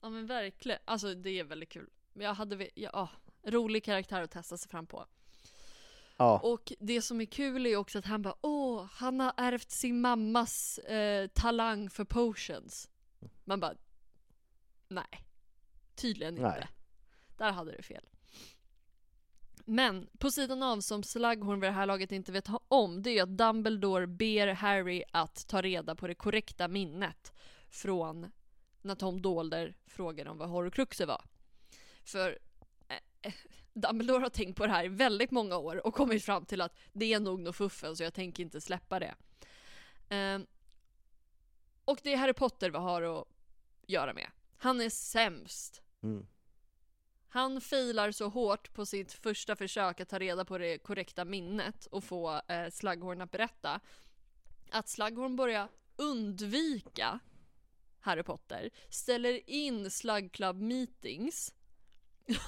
Ja men verkligen, alltså det är väldigt kul. Jag hade, ja, ah, rolig karaktär att testa sig fram på. Ja, Och det som är kul är också att han bara åh, han har ärvt sin mammas eh, talang för potions. Man bara nej, tydligen inte. Nej. Där hade du fel. Men på sidan av som Slughorn vid det här laget inte vet om det är att Dumbledore ber Harry att ta reda på det korrekta minnet från när Tom Dolder frågade om vad Horcruxer var. För eh, Dumbledore har tänkt på det här i väldigt många år och kommit fram till att det är nog något fuffen så jag tänker inte släppa det. Ehm, och det är Harry Potter vi har att göra med. Han är sämst. mm. Han filar så hårt på sitt första försök att ta reda på det korrekta minnet och få eh, Slughorn att berätta att Slughorn börjar undvika Harry Potter, ställer in Slug Club meetings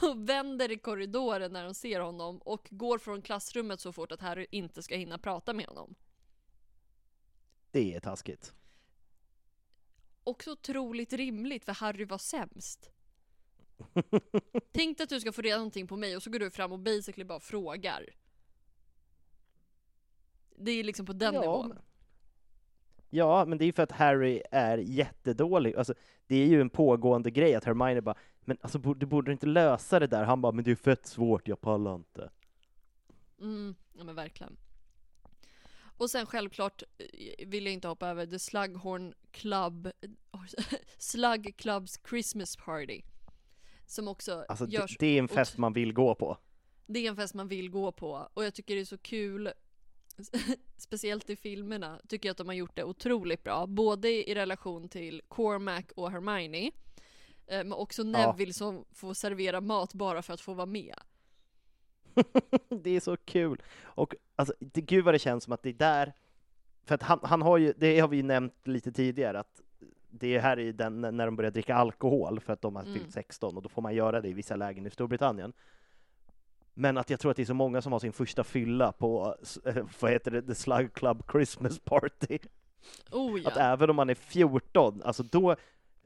och vänder i korridoren när de ser honom och går från klassrummet så fort att Harry inte ska hinna prata med honom. det är taskigt. Också otroligt rimligt för Harry var sämst. Tänk dig att du ska få reda någonting på mig och så går du fram och basically bara frågar. Det är liksom på den ja, nivån. men- Ja, men det är ju för att Harry är jättedålig. Alltså, det är ju en pågående grej att Hermione bara, men alltså du borde inte lösa det där. Han bara, men det är fett svårt, jag pallar inte. Mm, ja men verkligen. Och sen självklart eh, vill jag inte hoppa över The Slughorn Club, Slug Clubs Christmas Party. Som också Alltså, det, görs det är en fest man vill gå på. Det är en fest man vill gå på och jag tycker det är så kul Speciellt i filmerna tycker jag att de har gjort det otroligt bra. Både i relation till Cormac och Hermione. Eh, Men också Neville som får servera mat bara för att få vara med. det är så kul. Och alltså, det, gud vad det känns som att det är där, för att han, han har ju, det har vi ju nämnt lite tidigare, att det är här i den, när de börjar dricka alkohol för att de har Mm. fyllt 16 och då får man göra det i vissa lägen i Storbritannien. Men att jag tror att det är så många som har sin första fylla på, eh, vad heter det, The Slug Club Christmas Party. Oh Att ja. även om man är 14, alltså då,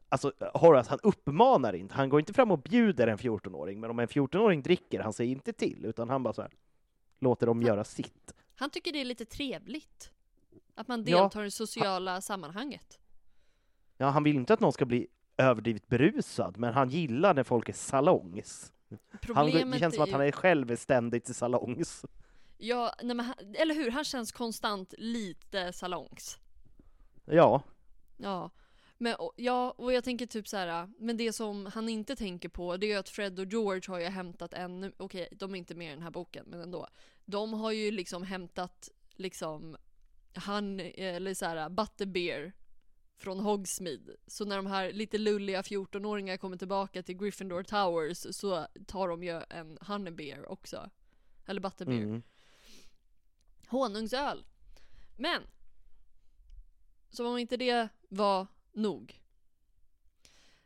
alltså Horace han uppmanar inte, han går inte fram och bjuder en 14-åring, men om en 14-åring dricker, han säger inte till, utan han bara så här, låter dem göra sitt. Han tycker det är lite trevligt. Att man Ja. deltar i det sociala sammanhanget. Ja, han vill inte att någon ska bli överdrivet berusad, men han gillar när folk är salongs. Han, Problemet det känns som att han är själv ständigt i salongs. Ja, nej men han, eller hur? Han känns konstant lite salongs. Ja, Ja. Men, och, ja, och jag tänker typ så här. men det som han inte tänker på det är ju att Fred och George har ju hämtat en, okej de är inte med i den här boken men ändå. De har ju liksom hämtat liksom han, eller så här Butterbeer från Hogsmeade. Så när de här lite lulliga 14-åringar kommer tillbaka till Gryffindor Towers så tar de ju en Honeybeer också. Eller Butterbeer. mm. Honungsöl. Men. Som om inte det var nog.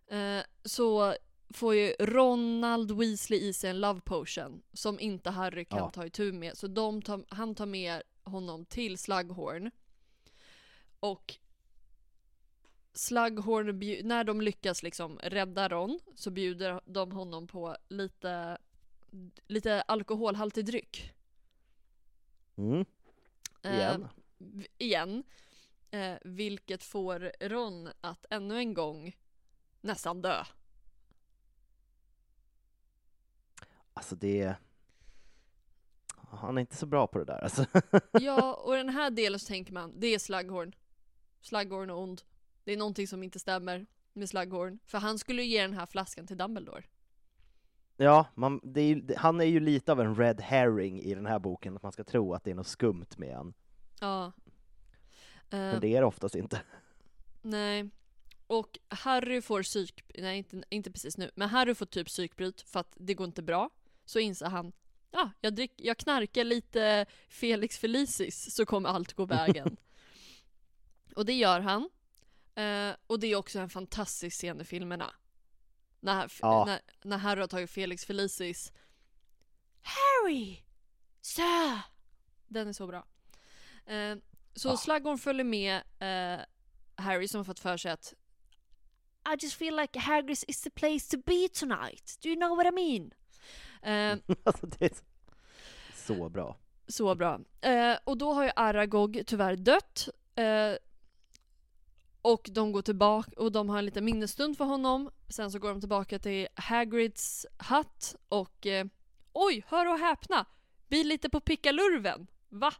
Eh, så får ju Ronald Weasley i sig en love potion som inte Harry kan Ja. ta itu med. Så tar, han tar med honom till Slughorn. Och Slughorn, när de lyckas liksom rädda Ron så bjuder de honom på lite, lite alkoholhaltig dryck. Mm. Eh, Igen. v- igen. Eh, vilket får Ron att ännu en gång nästan dö. Alltså det... han är inte så bra på det där alltså. Ja, och den här delen så tänker man, det är Slughorn. Slughorn är ond. Det är någonting som inte stämmer med Slughorn. För han skulle ju ge den här flaskan till Dumbledore. Ja, man, är ju, han är ju lite av en red herring i den här boken, att man ska tro att det är något skumt med han. Ja. Men Eh, det är det oftast inte. nej. Och Harry får psyk... Nej, inte, inte precis nu. Men Harry får typ psykbryt för att det går inte bra. Så inser han, ja, jag, drick, jag knarkar lite Felix Felicis så kommer allt gå vägen. och det gör han. Eh, och det är också en fantastisk scen i filmerna. När, Ja. när, när Harry har tagit Felix Felicis Harry! Sir! Den är så bra. Eh, så Ja. Slughorn följer med eh, Harry som har fått för sig att I just feel like Hagrid is the place to be tonight. Do you know what I mean? Eh, alltså det är så, bra. så bra. Eh, och då har ju Aragog tyvärr dött. Eh, och de går tillbaka och de har en liten minnesstund för honom. Sen så går de tillbaka till Hagrids hatt och eh, oj, hör och häpna! Blir lite på pickalurven. Va?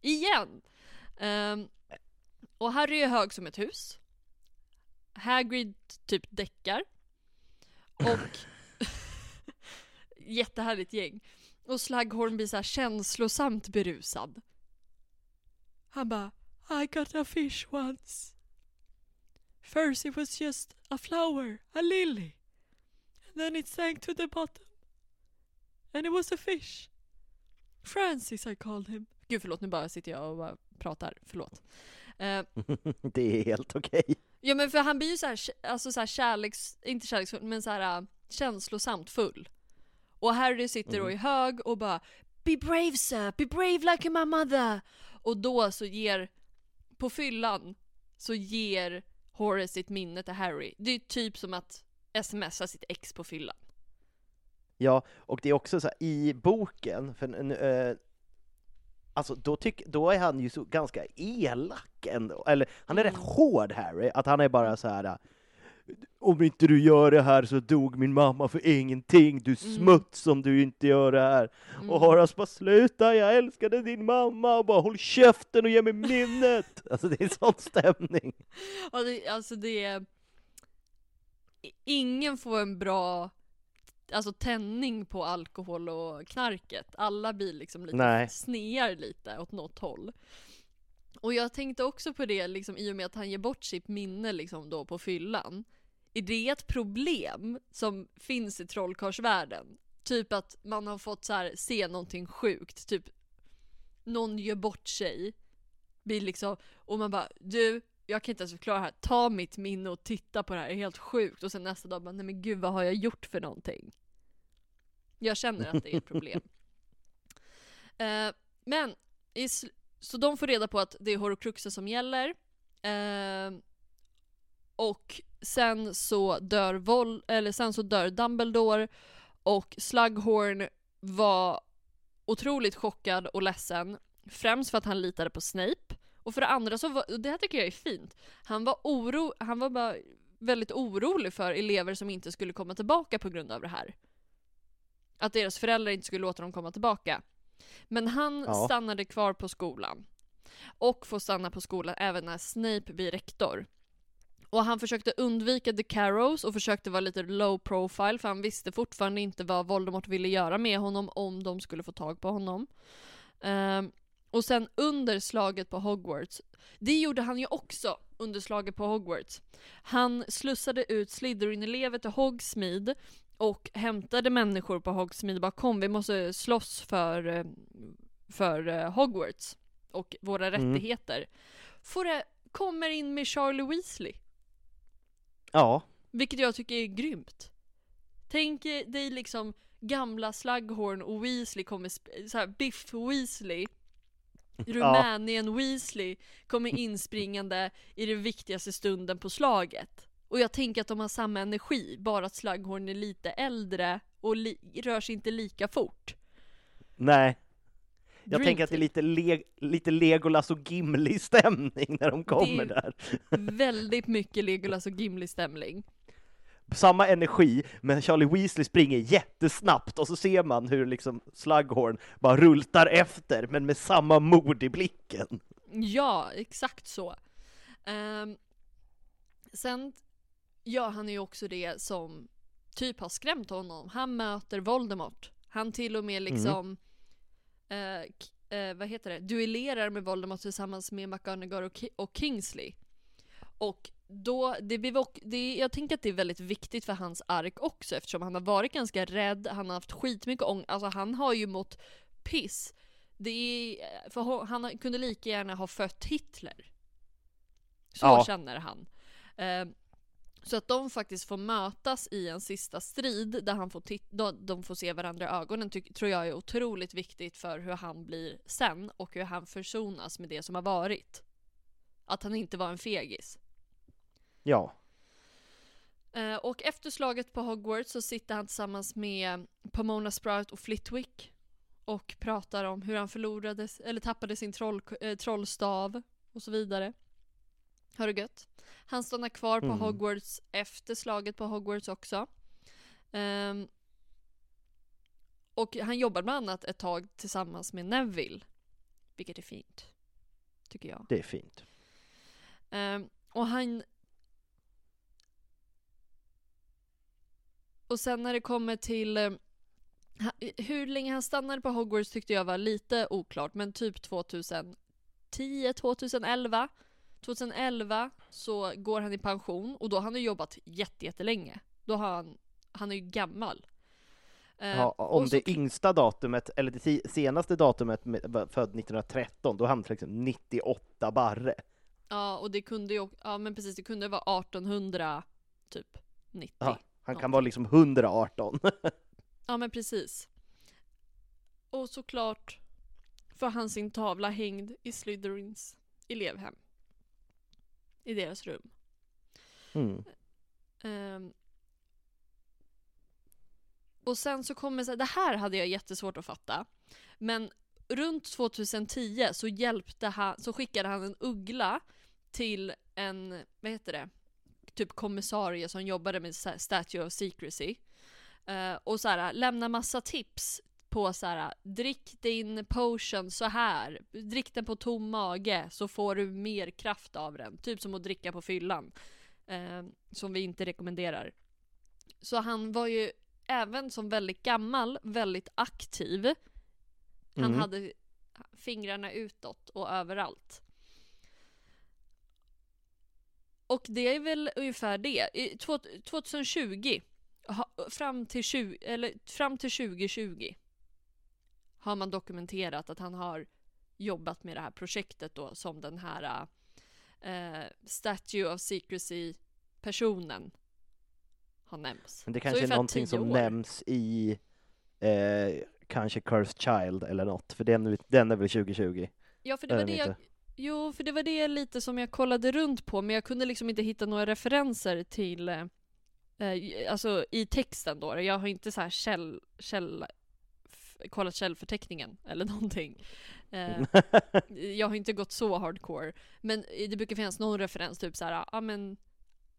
Igen? Um, och Harry är hög som ett hus. Hagrid typ däckar. Och jättehärligt gäng. Och Slughorn blir såhär känslosamt berusad. Han bara I got a fish once. First it was just a flower, a lily. And then it sank to the bottom. And it was a fish. Francis I called him. Gud förlåt, nu bara sitter jag och bara pratar. Förlåt. Eh, det är helt okej. Ja men för han blir ju så här, alltså så här kärleks, inte kärleksfull, men så här äh, känslosamt full. Och Harry sitter och är hög och bara Be brave sir, be brave like my mother! Och då så ger, på fyllan, så ger Horace sitt minne till Harry. Det är typ som att smsa sitt ex på fyllan. Ja, och det är också så här, i boken, för, eh, alltså då, tyck, då är han ju så ganska elak ändå, eller han är rätt hård Harry, att han är bara så här. om inte du gör det här så dog min mamma för ingenting, du smuts om du inte gör det här. Och Horace bara sluta, jag älskade din mamma, och bara håll käften och ge mig minnet! Alltså det är sån stämning. Det, alltså det är... Ingen får en bra alltså tändning på alkohol och knarket. Alla blir liksom lite, Nej. snear lite åt något håll. Och jag tänkte också på det liksom i och med att han ger bort sitt minne liksom då på fyllan. Är det ett problem som finns i trollkarlsvärlden? Typ att man har fått så här, se någonting sjukt, typ någon gör bort sig, blir liksom, och man bara du, jag kan inte ens förklara det här, ta mitt minne och titta på det här, det är helt sjukt. Och sen nästa dag bara, nej men gud vad har jag gjort för någonting? Jag känner att det är ett problem. Eh, men, så de får reda på att det är horocruxer som gäller. Eh, och sen så dör Vol eller sen så dör Dumbledore och Slughorn var otroligt chockad och ledsen. Främst för att han litade på Snape. Och för det andra så var, det här tycker jag är fint, han var, oro, han var bara väldigt orolig för elever som inte skulle komma tillbaka på grund av det här. Att deras föräldrar inte skulle låta dem komma tillbaka. Men han Ja. stannade kvar på skolan. Och får stanna på skolan även när Snape blir rektor. Och han försökte undvika The Carrows och försökte vara lite low profile för han visste fortfarande inte vad Voldemort ville göra med honom om de skulle få tag på honom. Ehm, och sen under slaget på Hogwarts, det gjorde han ju också under slaget på Hogwarts. Han slussade ut Slytherin-elever till Hogsmeade och hämtade människor på Hogsmeade bara kom vi måste slåss för, eh, för eh, Hogwarts och våra Mm. rättigheter. Får det, kommer in med Charlie Weasley. Ja, Vilket jag tycker är grymt. Tänk dig liksom gamla Slughorn och Weasley kommer, så här, Biff Weasley, Rumänien Weasley kommer inspringande i den viktigaste stunden på slaget. Och jag tänker att de har samma energi, bara att Slughorn är lite äldre och rör sig inte lika fort. nej. Jag Dream tänker att det är lite, le lite Legolas och Gimli-stämning när de kommer där. Väldigt mycket Legolas och Gimli stämning. Samma energi, men Charlie Weasley springer jättesnabbt och så ser man hur liksom Slughorn bara rultar efter, men med samma mod i blicken. Ja, exakt så. Ehm, sen gör han ju också det som typ har skrämt honom. Han möter Voldemort. Han till och med liksom eh, k- eh, vad heter det, duellerar med Voldemort tillsammans med McGonagall och, Ki- och Kingsley. Och då, det ook- det, jag tänker att det är väldigt viktigt för hans ark också eftersom han har varit ganska rädd, han har haft skitmycket ångest, alltså han har ju mått piss. Det är, för han kunde lika gärna ha fött Hitler. Så Ja. känner han. Eh, så att de faktiskt får mötas i en sista strid där han får då, de får se varandra i ögonen tror jag är otroligt viktigt för hur han blir sen och hur han försonas med det som har varit. Att han inte var en fegis. Ja, Eh, och efter slaget på Hogwarts så sitter han tillsammans med Pomona Sprout och Flitwick och pratar om hur han förlorade, eller tappade sin troll, eh, trollstav och så vidare. Har det gött. Han stannar kvar på Mm. Hogwarts efter slaget på Hogwarts också. Ehm, och han jobbar bland annat ett tag tillsammans med Neville. Vilket är fint. Tycker jag. det är fint. Ehm, och han... Och sen när det kommer till... eh, hur länge han stannade på Hogwarts tyckte jag var lite oklart, men typ 2010, 2011. 2011 så går han i pension och då har han ju jobbat jätte, jättelänge. Då har han... Han är ju gammal. Eh, Ja, om så- det yngsta datumet, eller det senaste datumet, född 1913, då hamnar liksom 98 barre. Ja, och det kunde ju... Ja, men precis. Det kunde vara 1800, typ. 90. Ja, han kan vara liksom 118. Ja men precis. Och såklart får han sin tavla hängd i Slytherins elevhem. I deras rum. Mm. Ehm. och sen så kommer så det här hade jag jättesvårt att fatta. Men runt 2010 så hjälpte han, så skickade han en uggla till en, vad heter det? Typ kommissarie som jobbade med Statue of Secrecy. Eh, och så här, lämna massa tips på så här, drick din potion så här. Drick den på tom mage så får du mer kraft av den. Typ som att dricka på fyllan. Eh, som vi inte rekommenderar. Så han var ju även som väldigt gammal väldigt aktiv. Han Mm. hade fingrarna utåt och överallt. Och det är väl ungefär det. I två- 2020 ha- fram till, 20, eller fram till 2020 har man dokumenterat att han har jobbat med det här projektet då som den här eh, Statue of Secrecy personen har nämnts. Men det kanske är någonting 10 som år. nämns i eh, kanske Cursed Child eller något, för den, den är väl 2020? Ja, för det var det jag, inte? Jo, för det var det lite som jag kollade runt på, men jag kunde liksom inte hitta några referenser till eh, eh, Alltså i texten då. Jag har inte så här käll, käll, kollat källförteckningen eller någonting. Eh, jag har inte gått så hardcore. Men det brukar finnas någon referens, typ så här, ja men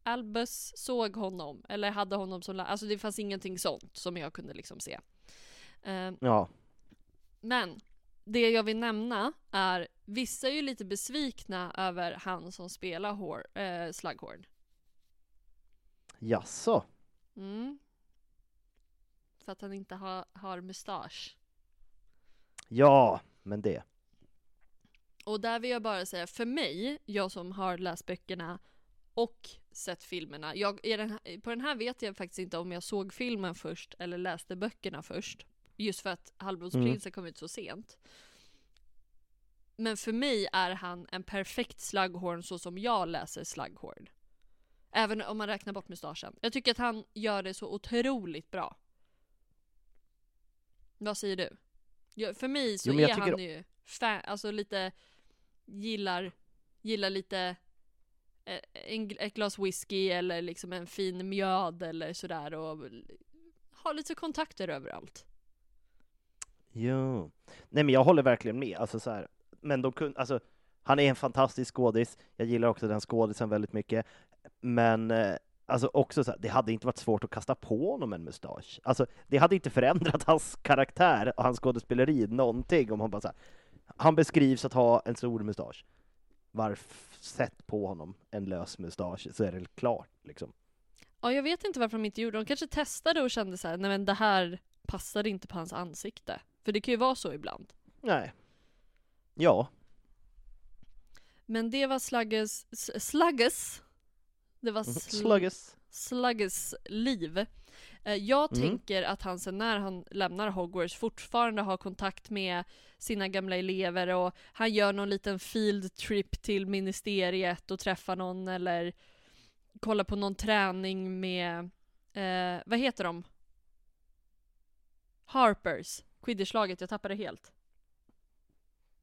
Albus såg honom, eller hade honom som Alltså det fanns ingenting sånt som jag kunde liksom se. Eh, Ja, men det jag vill nämna är, vissa är ju lite besvikna över han som spelar hår, eh, Slughorn. jaså? Mm. För att han inte har, har mustasch. Ja, men det. Och där vill jag bara säga, för mig, jag som har läst böckerna och sett filmerna. Jag, den här, på den här vet jag faktiskt inte om jag såg filmen först eller läste böckerna först. Just för att Halvblodsprinsen kom ut så sent. Men för mig är han en perfekt Slughorn så som jag läser Slughorn. Även om man räknar bort mustaschen. Jag tycker att han gör det så otroligt bra. Vad säger du? Ja, för mig så Jo, är han ju fa- alltså lite gillar, gillar lite eh, en, ett glas whisky eller liksom en fin mjöd eller sådär och har lite kontakter överallt. Jo. Nej men jag håller verkligen med, alltså så här. men de kunde, alltså, han är en fantastisk skådis, jag gillar också den skådisen väldigt mycket, men eh, alltså också så här, det hade inte varit svårt att kasta på honom en mustasch. Alltså, det hade inte förändrat hans karaktär och hans skådespeleri någonting om han bara så här, han beskrivs att ha en stor mustasch. Varför sätt på honom en lös mustasch så är det klart liksom. Ja, jag vet inte varför de inte gjorde det. De kanske testade och kände så här, nej men det här passade inte på hans ansikte. För det kan ju vara så ibland. Nej. Ja, Men det var Slugges, Slugges, det var Mhm. sl-. Slugges liv. Eh, Jag Mm. tänker att han sen när han lämnar Hogwarts fortfarande har kontakt med sina gamla elever och han gör någon liten field trip till ministeriet och träffar någon eller kollar på någon träning med, eh, vad heter de? Harpers, quidditchlaget, jag tappade helt.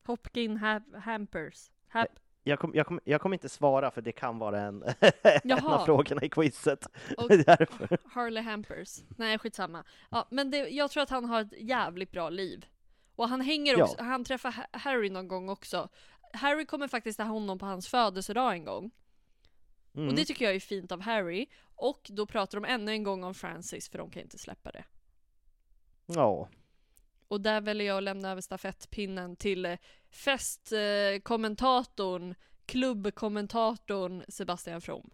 Hopkin ha- Hampers. Hap- Jag kommer jag kom, jag kom inte svara för det kan vara en, en av frågorna i quizet. Och-. Harley Hampers. Nej, skitsamma. Ja, men det, jag tror att han har ett jävligt bra liv. Och han hänger Ja. också, han träffar Ha- Harry någon gång också. Harry kommer faktiskt till honom på hans födelsedag en gång. Mm. Och det tycker jag är fint av Harry. Och då pratar de ännu en gång om Francis, för de kan inte släppa det. Ja, och där väljer jag att lämna över stafettpinnen till eh, festkommentatorn, klubbkommentatorn Sebastian From.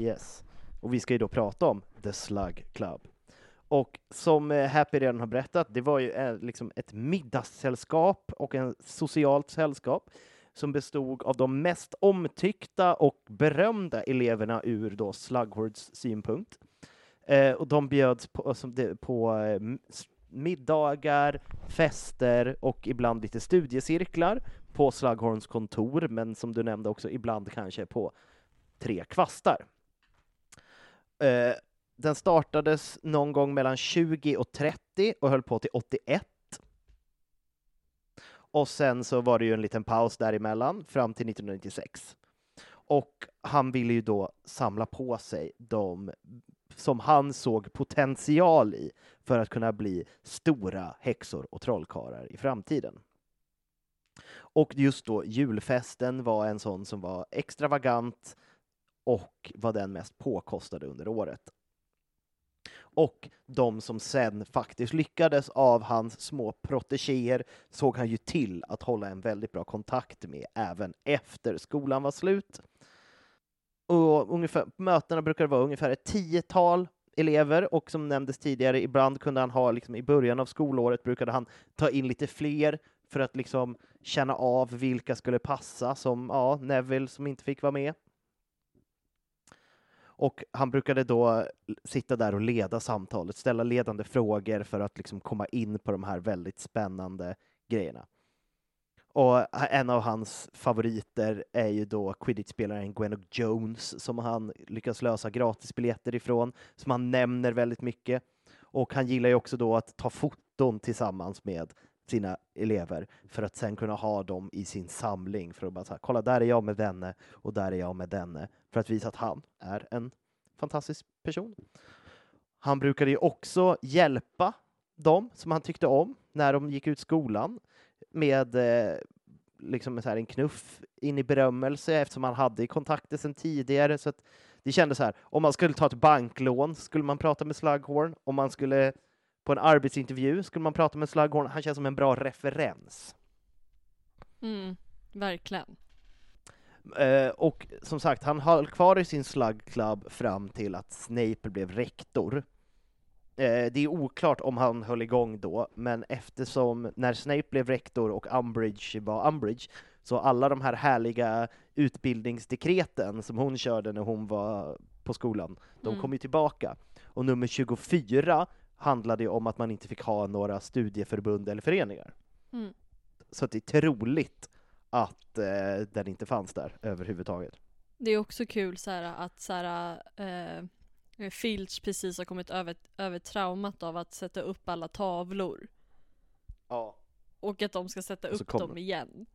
yes. Och vi ska ju då prata om The Slug Club. Och som eh, Happy redan har berättat, det var ju eh, liksom ett middagssällskap och en socialt sällskap som bestod av de mest omtyckta och berömda eleverna ur då Slughords synpunkt. Eh, och de bjöds på, på eh, middagar, fester och ibland lite studiecirklar på Slughorns kontor, men som du nämnde också ibland kanske på tre kvastar. Eh, den startades någon gång mellan 20 och 30 och höll på till 81. Och sen så var det ju en liten paus däremellan fram till 1996. Och han ville ju då samla på sig de som han såg potential i för att kunna bli stora häxor och trollkarlar i framtiden. Och just då julfesten var en sån som var extravagant och var den mest påkostade under året. Och de som sen faktiskt lyckades av hans små protegéer såg han ju till att hålla en väldigt bra kontakt med även efter skolan var slut. Och ungefär, på mötena brukar det vara ungefär ett tiotal elever och som nämndes tidigare, ibland kunde han ha, liksom, i början av skolåret brukade han ta in lite fler för att liksom känna av vilka skulle passa, som ja, Neville som inte fick vara med. Och han brukade då sitta där och leda samtalet, ställa ledande frågor för att liksom komma in på de här väldigt spännande grejerna. Och en av hans favoriter är ju då quidditch-spelaren Gwennock Jones som han lyckas lösa gratisbiljetter ifrån, som han nämner väldigt mycket. Och han gillar ju också då att ta foton tillsammans med sina elever för att sen kunna ha dem i sin samling för att bara säga kolla där är jag med denne och där är jag med denne för att visa att han är en fantastisk person. Han brukade ju också hjälpa dem som han tyckte om när de gick ut skolan med eh, liksom så här en knuff in i berömmelse eftersom han hade kontakter sedan tidigare. Så det kändes så här, om man skulle ta ett banklån skulle man prata med Slughorn. Om man skulle på en arbetsintervju skulle man prata med Slughorn. Han känns som en bra referens. Mm, verkligen. Eh, och som sagt, han höll kvar i sin Slug Club fram till att Snape blev rektor. Eh, det är oklart om han höll igång då, men eftersom när Snape blev rektor och Umbridge var Umbridge, så alla de här härliga utbildningsdekreten som hon körde när hon var på skolan, de Mm. kom ju tillbaka. Och nummer 24 handlade ju om att man inte fick ha några studieförbund eller föreningar. Mm. Så att det är troligt att eh, den inte fanns där överhuvudtaget. Det är också kul så här, att så här, eh, Filch precis har kommit över, över traumat av att sätta upp alla tavlor. Ja. Och att de ska sätta upp kommer- dem igen.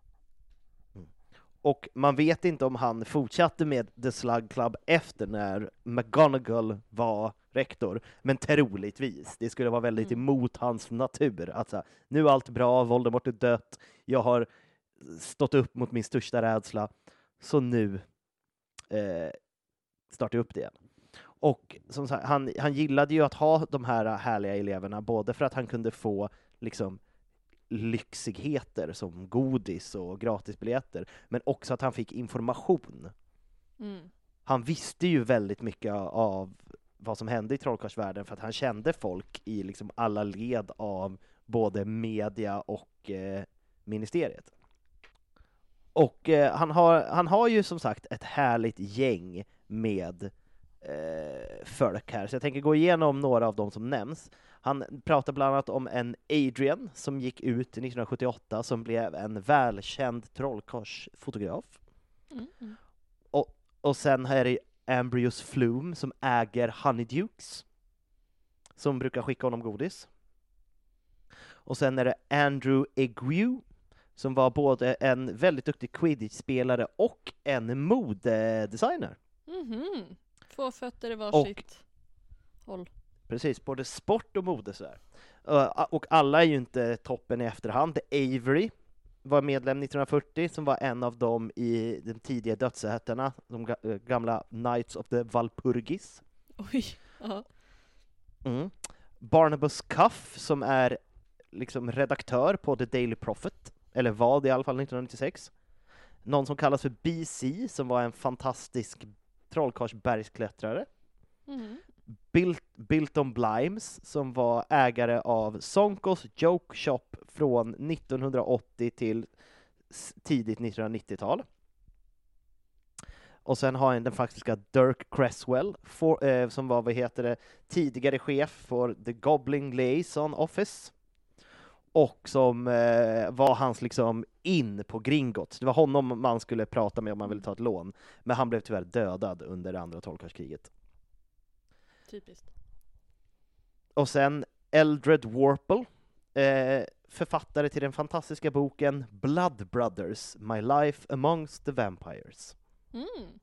Och man vet inte om han fortsatte med The Slug Club efter när McGonagall var rektor, men troligtvis. Det skulle vara väldigt Mm. emot hans natur. Att så här, nu är allt bra, Voldemort är dött, jag har stått upp mot min största rädsla, så nu eh, starta upp det igen. Och som sagt, han, han gillade ju att ha de här härliga eleverna, både för att han kunde få liksom lyxigheter som godis och gratisbiljetter, men också att han fick information. Mm. Han visste ju väldigt mycket av vad som hände i trollkarlsvärlden för att han kände folk i liksom alla led av både media och eh, ministeriet. Och eh, han, har, han har ju som sagt ett härligt gäng med eh, folk här, så jag tänker gå igenom några av dem som nämns. Han pratar bland annat om en Adrian som gick ut 1978 som blev en välkänd trollkarlsfotograf. Mm. Mm. Och sen här är Ambrose Flume som äger Honeydukes, som brukar skicka honom godis. Och sen är det Andrew Eguiu, som var både en väldigt duktig quidditch-spelare och en modedesigner. Mhm. Två fötter i varsitt håll. Precis, både sport och mode sådär. Och alla är ju inte toppen i efterhand. Avery var medlem 1940, som var en av dem i de tidiga dödsätarna, de ga- gamla Knights of the Valpurgis. Oj. Ja. Mm. Barnabas Cuff, som är liksom redaktör på The Daily Prophet, eller var det i alla fall 1996. Någon som kallas för BC, som var en fantastisk trollkarlsbergsklättrare. Mm. Bil Bilton Blimes, som var ägare av Sonkos Joke Shop från 1980 till tidigt 1990-tal. Och sen har han den faktiska Dirk Cresswell, for, eh, som var, vad heter det, tidigare chef för The Goblin Liaison Office. Och som eh, var hans liksom in på Gringotts. Det var honom man skulle prata med om man ville ta ett lån. Men han blev tyvärr dödad under det andra trollkarlskriget. Typiskt. Och sen Eldred Warple, eh, författare till den fantastiska boken Blood Brothers, My Life Amongst the Vampires. Mm.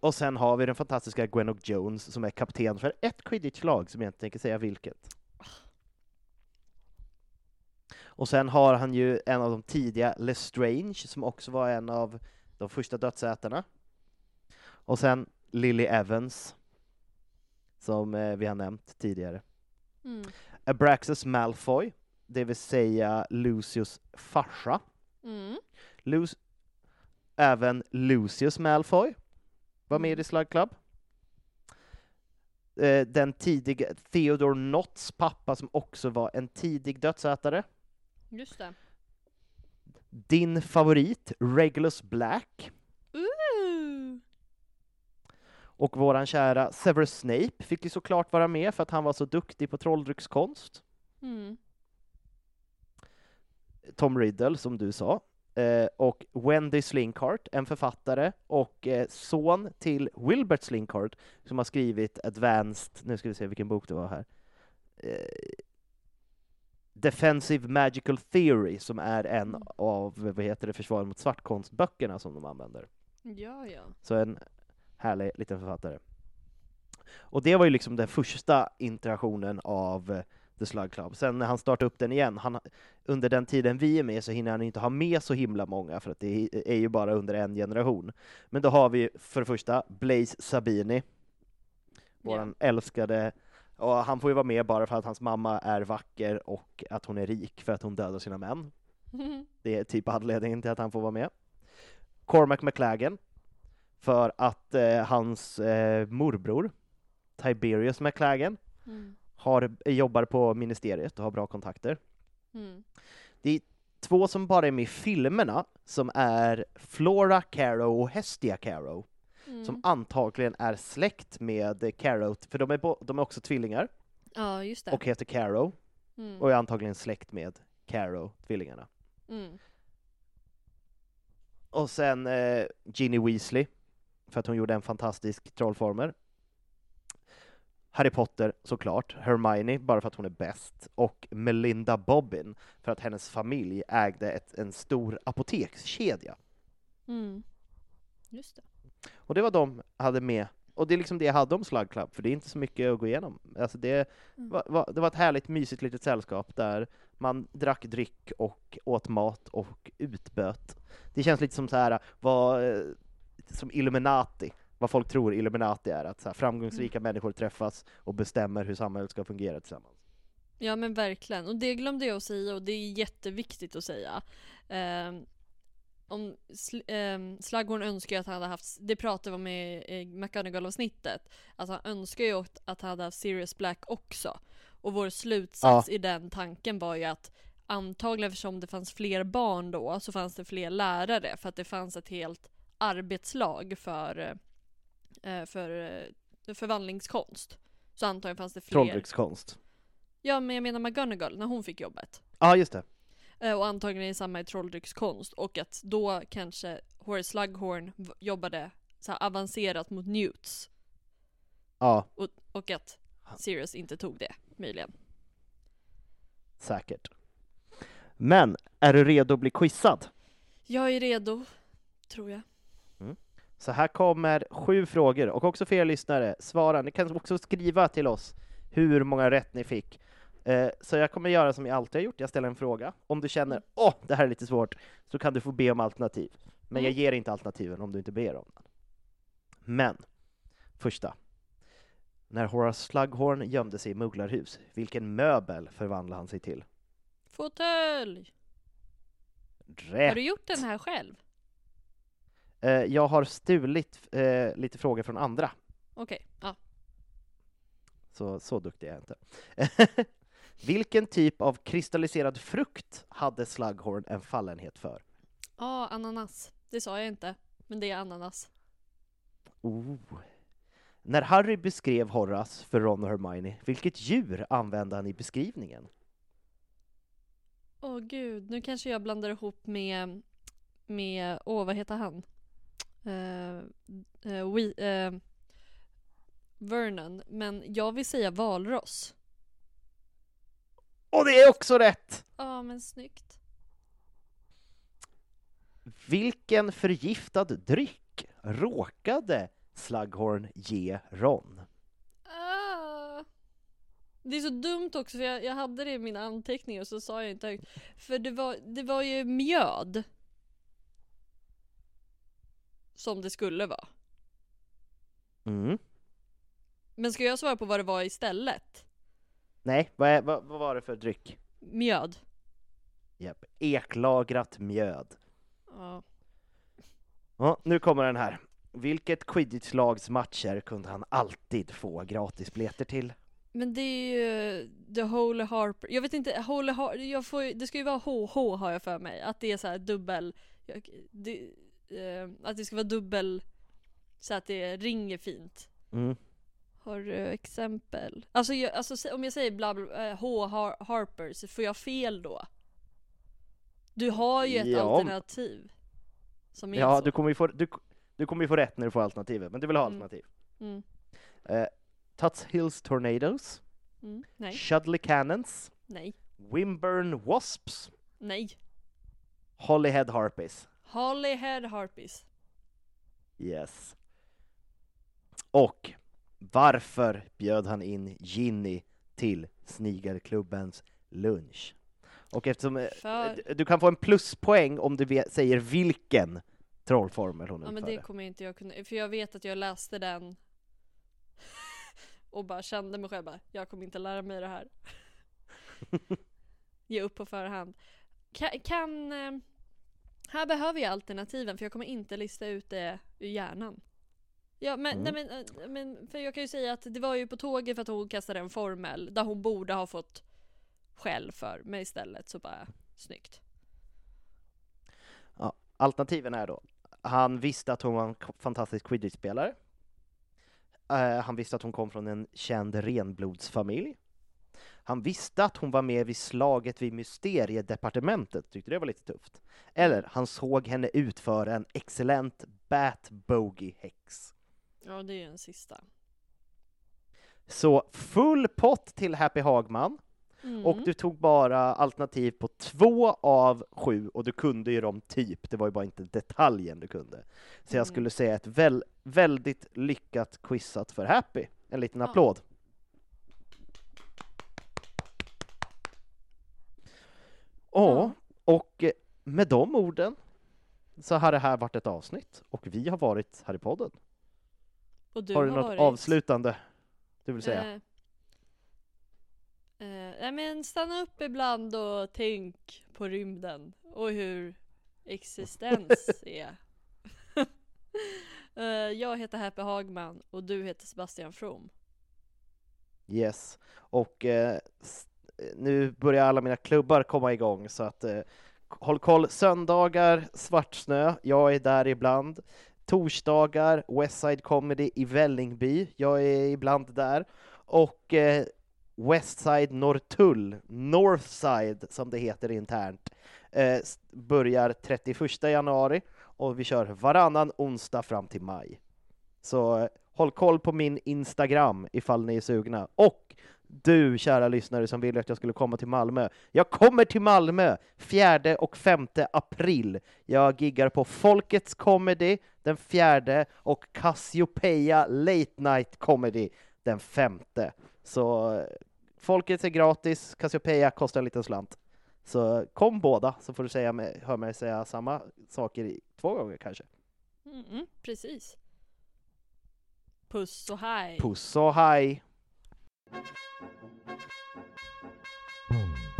Och sen har vi den fantastiska Gwenok Jones som är kapten för ett quidditch-lag som jag inte tänker säga vilket. Och sen har han ju en av de tidiga Lestrange som också var en av de första dödsätarna. Och sen Lily Evans som eh, vi har nämnt tidigare. Mm. Abraxas Malfoy, det vill säga Lucius farsa. Mm. Lu- även Lucius Malfoy var med i The Slug Club. Eh, Den tidiga Theodore Notts pappa som också var en tidig dödsätare. Just det. Din favorit, Regulus Black. Ooh. Och våran kära Severus Snape fick ju såklart vara med för att han var så duktig på trolldryckskonst. Mm. Tom Riddle, som du sa. Eh, och Wendy Slinkhart, en författare och eh, son till Wilbert Slinkhart, som har skrivit Advanced, nu ska vi se vilken bok det var här. Eh, Defensive Magical Theory, som är en Mm. av, vad heter det, försvar mot svartkonstböckerna som de använder. Ja, ja. Så en härlig liten författare. Och det var ju liksom den första interaktionen av eh, The Slug Club. Sen när han startade upp den igen, han, under den tiden vi är med så hinner han inte ha med så himla många, för att det är ju bara under en generation. Men då har vi för det första Blaze Sabini, våran älskade, och han får ju vara med bara för att hans mamma är vacker och att hon är rik för att hon dödar sina män. Det är typ anledningen till att han får vara med. Cormac McLagan, för att eh, hans eh, morbror, Tiberius McLagan, Mm. har, jobbar på ministeriet och har bra kontakter. Mm. Två som bara är med i filmerna, som är Flora Caro och Hestia Caro, Mm. som antagligen är släkt med Caro, för de är, de är också tvillingar, Ja, just det. och heter Caro, Mm. och är antagligen släkt med Caro, tvillingarna. Mm. Och sen eh, Ginny Weasley, för att hon gjorde en fantastisk trollformer. Harry Potter såklart, Hermione bara för att hon är bäst, och Melinda Bobbin för att hennes familj ägde ett, en stor apotekskedja. Mm. Just det. Och det var de hade med, och det är liksom det jag hade om Slug Club, för det är inte så mycket att gå igenom. Alltså det, Mm. var, var, det var ett härligt mysigt litet sällskap där man drack dryck och åt mat och utböt. Det känns lite som så här, var, eh, som Illuminati, vad folk tror Illuminati är, att här, framgångsrika människor träffas och bestämmer hur samhället ska fungera tillsammans. Ja men verkligen, och det glömde jag att säga och det är jätteviktigt att säga. Ehm, om sl um, Slughorn önskar ju att han hade haft, det pratade vi om i, i McGonagall-avsnittet, att han önskar ju att, att han hade haft Sirius Black också. Och vår slutsats i den tanken var ju att antagligen eftersom det fanns fler barn då så fanns det fler lärare för att det fanns ett helt arbetslag för, eh, för eh, förvandlingskonst. Så antagligen fanns det fler. Trolldryckskonst. Ja men jag menar McGonagall när hon fick jobbet. Ja, just det. Eh, och antagligen är samma i trolldryckskonst och att då kanske Horace Slughorn jobbade så avancerat mot newts Ja, och, och att Sirius inte tog det, möjligen. säkert. Men, är du redo att bli quizad? Jag är redo, tror jag. Så här kommer sju frågor, och också för er lyssnare, svara. Ni kan också skriva till oss hur många rätt ni fick. Eh, så jag kommer göra som jag alltid har gjort, jag ställer en fråga. Om du känner åh, det här är lite svårt, så kan du få be om alternativ. Men jag Mm. ger inte alternativen om du inte ber om den. Men, första. När Horace Slughorn gömde sig i Mugglarhus, vilken möbel förvandlade han sig till? Fåtölj! Rätt! Har du gjort den här själv? Eh, jag har stulit eh, lite frågor från andra. Okej, ja. Så, så duktig är jag inte. Vilken typ av kristalliserad frukt hade Slughorn en fallenhet för? Ja, ananas. Det sa jag inte, men det är ananas. Oh. När Harry beskrev Horace för Ron och Hermione, vilket djur använde han i beskrivningen? Åh gud, nu kanske jag blandar ihop med, med, åh vad heter han? Uh, uh, we, eh, Vernon, men jag vill säga valross. Och det är också rätt! Ja, men snyggt. Vilken förgiftad dryck råkade Slughorn ge Ron? Ah. Det är så dumt också för jag, jag hade det i mina anteckningar och så sa jag inte högt. För det var, det var ju mjöd. Som det skulle vara. Mm. Men ska jag svara på vad det var istället? Nej, vad, är, vad, vad var det för dryck? Mjöd. Japp. Eklagrat mjöd. Ja. Ja, nu kommer den här. Vilket quidditch-lags matcher kunde han alltid få gratisbiljetter till? Men det är ju The Holy Harper. Jag vet inte, Holy Har jag får, det ska ju vara HH har jag för mig. Att det är så här dubbel, det, eh, att det ska vara dubbel, så att det ringer fint. Mm. Har du exempel? Alltså, jag, alltså om jag säger bla bla, eh, H Har Harper så får jag fel då? Du har ju ett Ja. alternativ. Som är Ja, så. du kommer, ju få, du, du kommer ju få rätt när du får alternativet, men du vill ha Mm. alternativ. Mm. Eh, Tuts Hills Tornadoes, Mm. Nej, Shudley Cannons, nej, Wimburn Wasps, nej. Holyhead Harpies. Hollyhead Harpies. Yes. Och varför bjöd han in Ginny till Snigelklubbens lunch? Och eftersom eh, För- du kan få en pluspoäng om du säger vilken trollformel hon Ja men utförde. det kommer inte jag kunna, för jag vet att jag läste den och bara kände mig själv bara, jag kommer inte lära mig det här. Ge upp på förhand. Kan, kan eh, här behöver jag alternativen för jag kommer inte lista ut det ur hjärnan. Ja men, Mm. nej, men, eh, men för jag kan ju säga att det var ju på tåget för att hon kastade en formel där hon borde ha fått skäll för, men istället så bara, snyggt. Ja, alternativen är då, han visste att hon var en fantastisk quidditch-spelare. Eh, han visste att hon kom från en känd renblodsfamilj. Han visste att hon var med vid slaget vid mysteriedepartementet, tyckte det var lite tufft. Eller, han såg henne utföra en excellent bat bogey häx. Ja det är en sista. Så full pott till Happy Hagman, Mm. och du tog bara alternativ på två av sju, och du kunde ju dem typ, det var ju bara inte detaljen du kunde. Så jag Mm. skulle säga ett väl, väldigt lyckat quizat för Happy. En liten Ja. applåd. Ja, och med de orden så har det här varit ett avsnitt, och vi har varit här i podden. Och du har du något varit... avslutande du vill säga? Eh, eh, nej men stanna upp ibland och tänk på rymden och hur existens är. eh, jag heter Happy Hagman och du heter Sebastian From. Yes. Och eh, s- nu börjar alla mina klubbar komma igång så att eh, håll koll. Söndagar, Svartsnö, jag är där ibland. Torsdagar, Westside Comedy i Vällingby, jag är ibland där. Och eh, Westside Norrtull, Northside som det heter internt, eh, börjar 31 januari och vi kör varannan onsdag fram till maj. Så eh, håll koll på min Instagram ifall ni är sugna. Och du, kära lyssnare, som ville att jag skulle komma till Malmö. Jag kommer till Malmö 4 och 5 april. Jag giggar på Folkets Comedy den 4 och Cassiopeia Late Night Comedy den 5. Så Folkets är gratis, Cassiopeia kostar en liten slant. Så kom båda, så får du säga mig, hör mig säga samma saker i, två gånger kanske. Mm, precis. Puss och hej. Puss och hej! Boom.